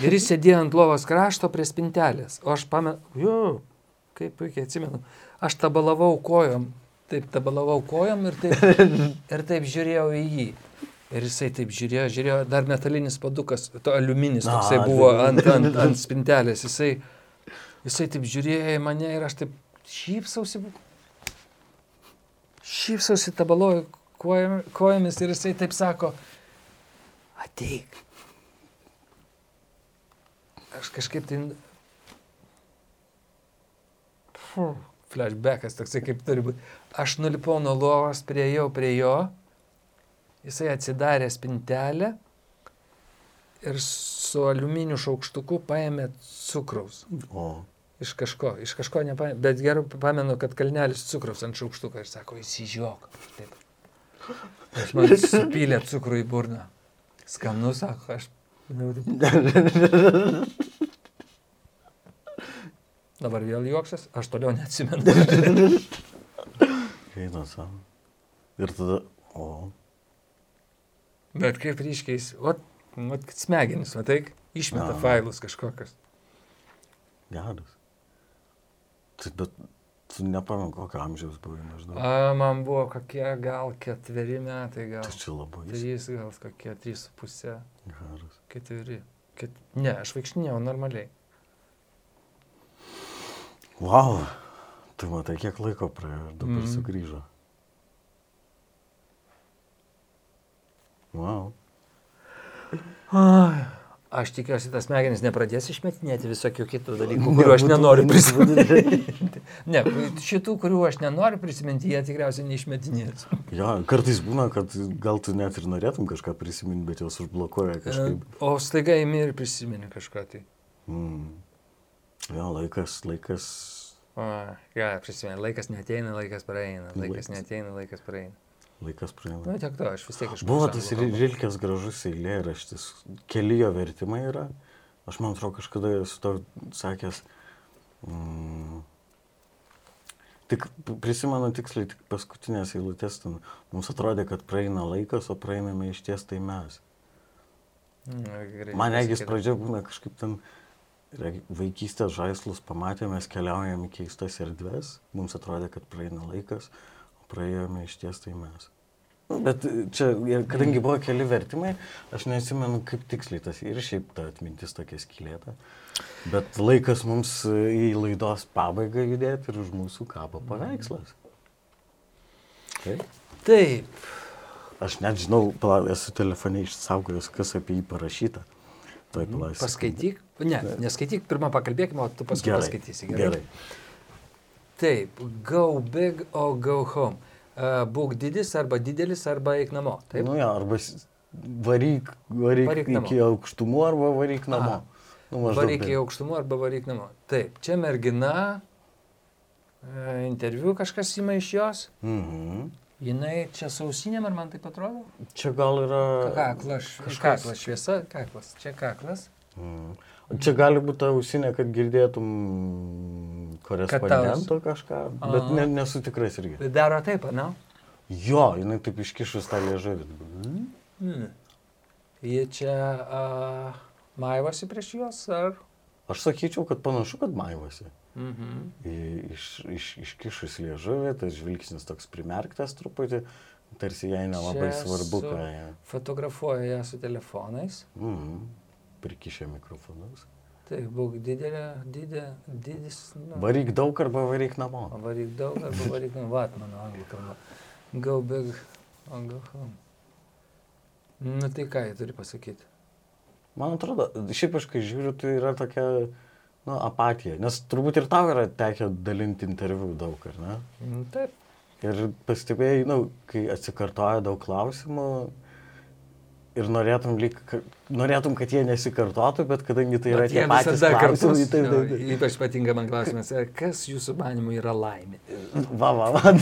Speaker 4: Ir jis sėdėjo ant lovos krašto prie spintelės. O aš pamenu, jo, kaip puikiai atsimenu, aš tabalavau kojom, taip tabalavau kojom ir taip, ir taip žiūrėjau į jį. Ir jisai taip žiūrėjo, žiūrėjo, dar metalinis padukas, to aliuminis
Speaker 3: Na,
Speaker 4: toksai buvo
Speaker 3: tai-
Speaker 4: ant, ant, ant spintelės. Jisai, jisai taip žiūrėjo į mane ir aš taip šypsausi, šypsausi tabaloju kojom- kojomis ir jisai taip sako, ateik. Aš kažkaip tai... Fuh, flashbackas toksai kaip turi būti. Aš nulipau nuo lovos, prieėjau prie jo, jisai atsidarė spintelę ir su aliuminiu šaukštuku paėmė cukraus.
Speaker 3: O.
Speaker 4: Iš kažko, iš kažko nepaėmė, bet gerai pamenu, kad kalnelis cukraus ant šaukštuko ir sako, įsižiok. Taip. Aš man supylė cukrų į burną. Skanu, sako, aš. Dabar vėl juoksis, aš toliau neatsimenu.
Speaker 3: Eina savo. Ir tada. O.
Speaker 4: Bet kaip ryškiai, ot, kad smegenis, matai, išmeta
Speaker 3: Aha.
Speaker 4: failus kažkokius.
Speaker 3: Geras. Tai bet tu nepamenu, kokio amžiaus buvai maždaug.
Speaker 4: A, man buvo kokie gal ketveri metai, gal.
Speaker 3: Tai čia labai
Speaker 4: Trys, gal kokie trys su pusė,
Speaker 3: geras.
Speaker 4: ketveri. Ket... Ne, aš vaikštinėjau normaliai.
Speaker 3: Wow. Tu matai, kiek laiko praėjo ir dabar mm. sugrįžo. Wow.
Speaker 4: Ai, Aš tikiuosi, tas smegenis nepradės išmetinėti visokių kitų dalykų, kuriuų aš nenoriu prisiminti. Ne, šitų, kurių aš nenoriu prisiminti, jie tikriausiai neišmetinės.
Speaker 3: Ja, kartais būna, kad gal tu net ir norėtum kažką prisiminti, bet jos užblokuoja kažkaip.
Speaker 4: O staiga įmi ir prisimeni kažką tai.
Speaker 3: Mm. Jo, laikas, laikas.
Speaker 4: O, ja, prisimeni, laikas neteina, laikas praeina, laikas
Speaker 3: Laikas.
Speaker 4: neteina, laikas praeina.
Speaker 3: Laikas praeina.
Speaker 4: Nu, tiek to, aš vis tiek iš
Speaker 3: Buvo tas Ri- Rilkės gražus eilėraštis, keli jo vertimai yra. Aš man atrodo kažkada esu to sakęs. Mm, tik prisimenu tiksliai, tik paskutinės eilutės ten. Mums atrodė, kad praeina laikas, o praeiname iš ties tai mes. Man regis pradžia būna kažkaip ten vaikystės žaislus pamatėme, mes keliaujame į keistas erdves, mums atrodė, kad praeina laikas, praėjome iš ties tai mes. Nu, Bet čia, ir kadangi buvo keli vertimai, aš nesimenu, kaip tiksliai tas ir šiaip ta atmintis tokia skylėta. Bet laikas mums į laidos pabaigą judėti ir už mūsų kabo paveikslas. Taip.
Speaker 4: Taip.
Speaker 3: Aš net žinau, pala, esu telefone išsaugojęs, kas apie jį parašyta. Tuoj palauksiu.
Speaker 4: Paskaityk. Ne, neskaityk, pirmą pakalbėkime, o tu paskui
Speaker 3: Gerai.
Speaker 4: paskaitysi.
Speaker 3: Gerai.
Speaker 4: Taip, go big or go home. Uh, būk didis arba didelis arba eik namo. Taip.
Speaker 3: Nu, ja, arba varyk, varyk,
Speaker 4: Varyk
Speaker 3: varyk
Speaker 4: namo.
Speaker 3: iki aukštumų arba varyk namo.
Speaker 4: Aha.
Speaker 3: Nu,
Speaker 4: Varyk
Speaker 3: taip.
Speaker 4: aukštumų arba varyk namo. Taip, čia mergina, e, interviu kažkas įma iš jos.
Speaker 3: Mhm.
Speaker 4: Jinai čia sausinėm, ar man taip atrodo?
Speaker 3: Čia gal yra...
Speaker 4: Kaklas,
Speaker 3: kažkas-
Speaker 4: kaklas šviesa, kaklas, čia kaklas.
Speaker 3: Mhm. Čia gali būti ta ausinė, kad girdėtum korespondento kažką, bet ne, nesu tikras irgi.
Speaker 4: Tai daro taip, ne?
Speaker 3: Jo, jinai taip iškišus tą liežuvį.
Speaker 4: Hmm. Jie čia a, maivosi prieš juos, ar?
Speaker 3: Aš sakyčiau, kad panašu, kad maivosi.
Speaker 4: Mhm.
Speaker 3: Į- Iš, iš, iškišus liežuvį, tas žvilgsnis toks primerktas truputį, tarsi jai nelabai svarbu, ką jie.
Speaker 4: Fotografuoja ją su telefonais.
Speaker 3: Mm, prikišę mikrofonus.
Speaker 4: Tai būk didelė, didė, didis. Nu,
Speaker 3: Varyk daug arba varyk namo.
Speaker 4: varyk daug arba varyk namo. Vat mano anglų kalba. Go big or go home. Nu tai ką jie turi pasakyti?
Speaker 3: Man atrodo, šiaip aš kai žiūriu, tai yra tokia nu, apatija. Nes turbūt ir tau yra tekę dalinti interviu daug, ar ne?
Speaker 4: Nu, taip.
Speaker 3: Ir pastebėjai, nu, kai atsikartoja daug klausimų ir norėtum, lyg, norėtum, kad jie nesikartotų, bet kadangi tai yra
Speaker 4: Bet
Speaker 3: tie patys klausimai, tai
Speaker 4: nu,
Speaker 3: taip, taip.
Speaker 4: Ypač patinka man klausimas, e, kas jūsų manimu yra laimė?
Speaker 3: Va, va, va.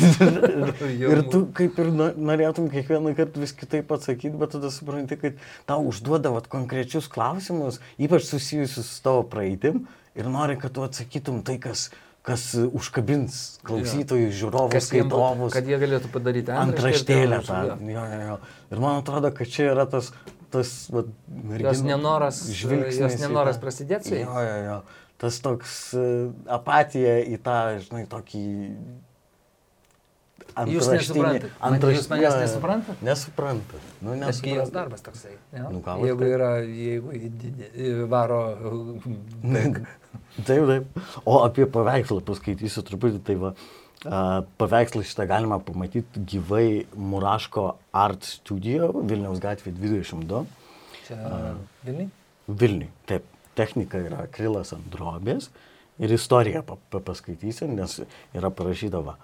Speaker 3: Ir
Speaker 4: mu-
Speaker 3: tu kaip ir no- norėtum kiekvieną kartą vis kitaip atsakyti, bet tada supranti, kad tau užduodavat konkrečius klausimus, ypač susijusius su tavo praeitim, ir nori, kad tu atsakytum tai, kas, kas užkabins klausytojus, žiūrovus, skaitovus.
Speaker 4: Kad jie galėtų padaryti
Speaker 3: Antraštėlę tą.
Speaker 4: Jo.
Speaker 3: Jo, jo. Ir man atrodo, kad čia yra tas, tas va,
Speaker 4: Jos
Speaker 3: merginų
Speaker 4: nenoras, jos nenoras prasidėti su jais.
Speaker 3: Jo, jo, jo. Tas toks uh, apatija į tą, žinai, tokį...
Speaker 4: Jūs
Speaker 3: antraštinį-
Speaker 4: nesuprantat.
Speaker 3: Antraštinį-
Speaker 4: jūs manęs nesuprantat?
Speaker 3: Nesuprantat. Nu,
Speaker 4: Nes kai jos
Speaker 3: nesuprantat.
Speaker 4: darbas toksai. Ne?
Speaker 3: Nu, ir
Speaker 4: jeigu
Speaker 3: taip.
Speaker 4: yra, jeigu varo...
Speaker 3: Taip, taip. O apie paveikslą paskaitysiu truputį. Tai va, a, paveikslą šitą galima pamatyti gyvai Muraško Art Studio Vilniaus gatvė 22.
Speaker 4: Čia Vilniui?
Speaker 3: Vilniui. Taip, technika yra akrilas ant drobės ir istoriją pa, pa, paskaitysiu, nes yra parašyta va.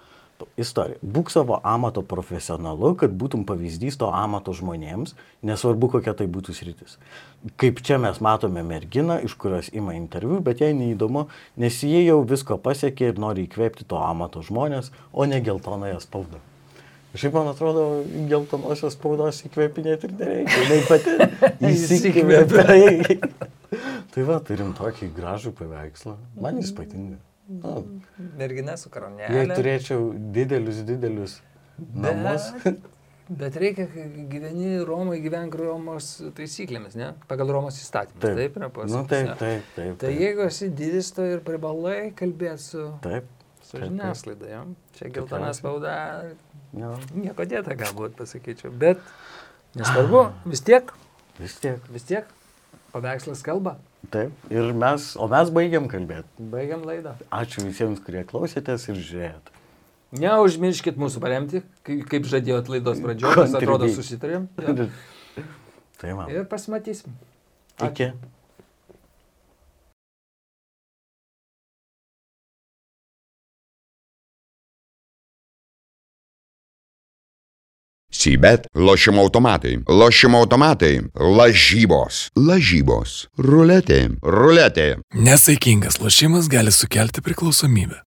Speaker 3: Istorija. Būk savo amato profesionalu, kad būtum pavyzdys to amato žmonėms, nesvarbu kokia tai būtų sritis. Kaip čia mes matome merginą, iš kurios ima interviu, bet jai neįdomu, nes jie jau visko pasiekė ir nori įkvėpti to amato žmonės, o ne geltonąją spaudą. Šiaip man atrodo, geltonosios spaudos įkvėpinėti ir nereikia. Jis pati įsikvėpė. tai va, turim tokį gražų paveikslą. Man jis patinka. Nu,
Speaker 4: Mergina su
Speaker 3: jei
Speaker 4: karonelė.
Speaker 3: turėčiau didelius, didelius namus.
Speaker 4: Bet, bet reikia, kai gyveni Romoje, gyvenk Romos taisyklėmis, ne? Pagal Romos įstatymus. Taip, taip yra
Speaker 3: Nu,
Speaker 4: pasakyta.
Speaker 3: taip, taip, taip.
Speaker 4: Tai
Speaker 3: taip.
Speaker 4: jeigu esi didis, tai ir privalai kalbėti su,
Speaker 3: Taip.
Speaker 4: su
Speaker 3: taip.
Speaker 4: žiniasklaida. Jo? Čia geltona spauda,
Speaker 3: Jo,
Speaker 4: nieko dėta galbūt pasakyčiau. Bet nesvarbu, vis tiek,
Speaker 3: vis tiek.
Speaker 4: vis tiek paveikslas kalba.
Speaker 3: Taip. Ir mes, o mes baigiam kalbėti.
Speaker 4: Baigiam laidą.
Speaker 3: Ačiū visiems, kurie klausėtės ir žiūrėjot.
Speaker 4: Neužmirškit mūsų paremti, kai- kaip žadėjot laidos pradžioje, mes atrodo susitarėm. Jo.
Speaker 3: Tai man.
Speaker 4: Ir pasimatysim.
Speaker 3: Iki.
Speaker 1: Sybet lošimo automatai. Lošimo automatai. Lažybos. Lažybos. Ruletė. Ruletė.
Speaker 2: Nesaikingas lošimas gali sukelti priklausomybę.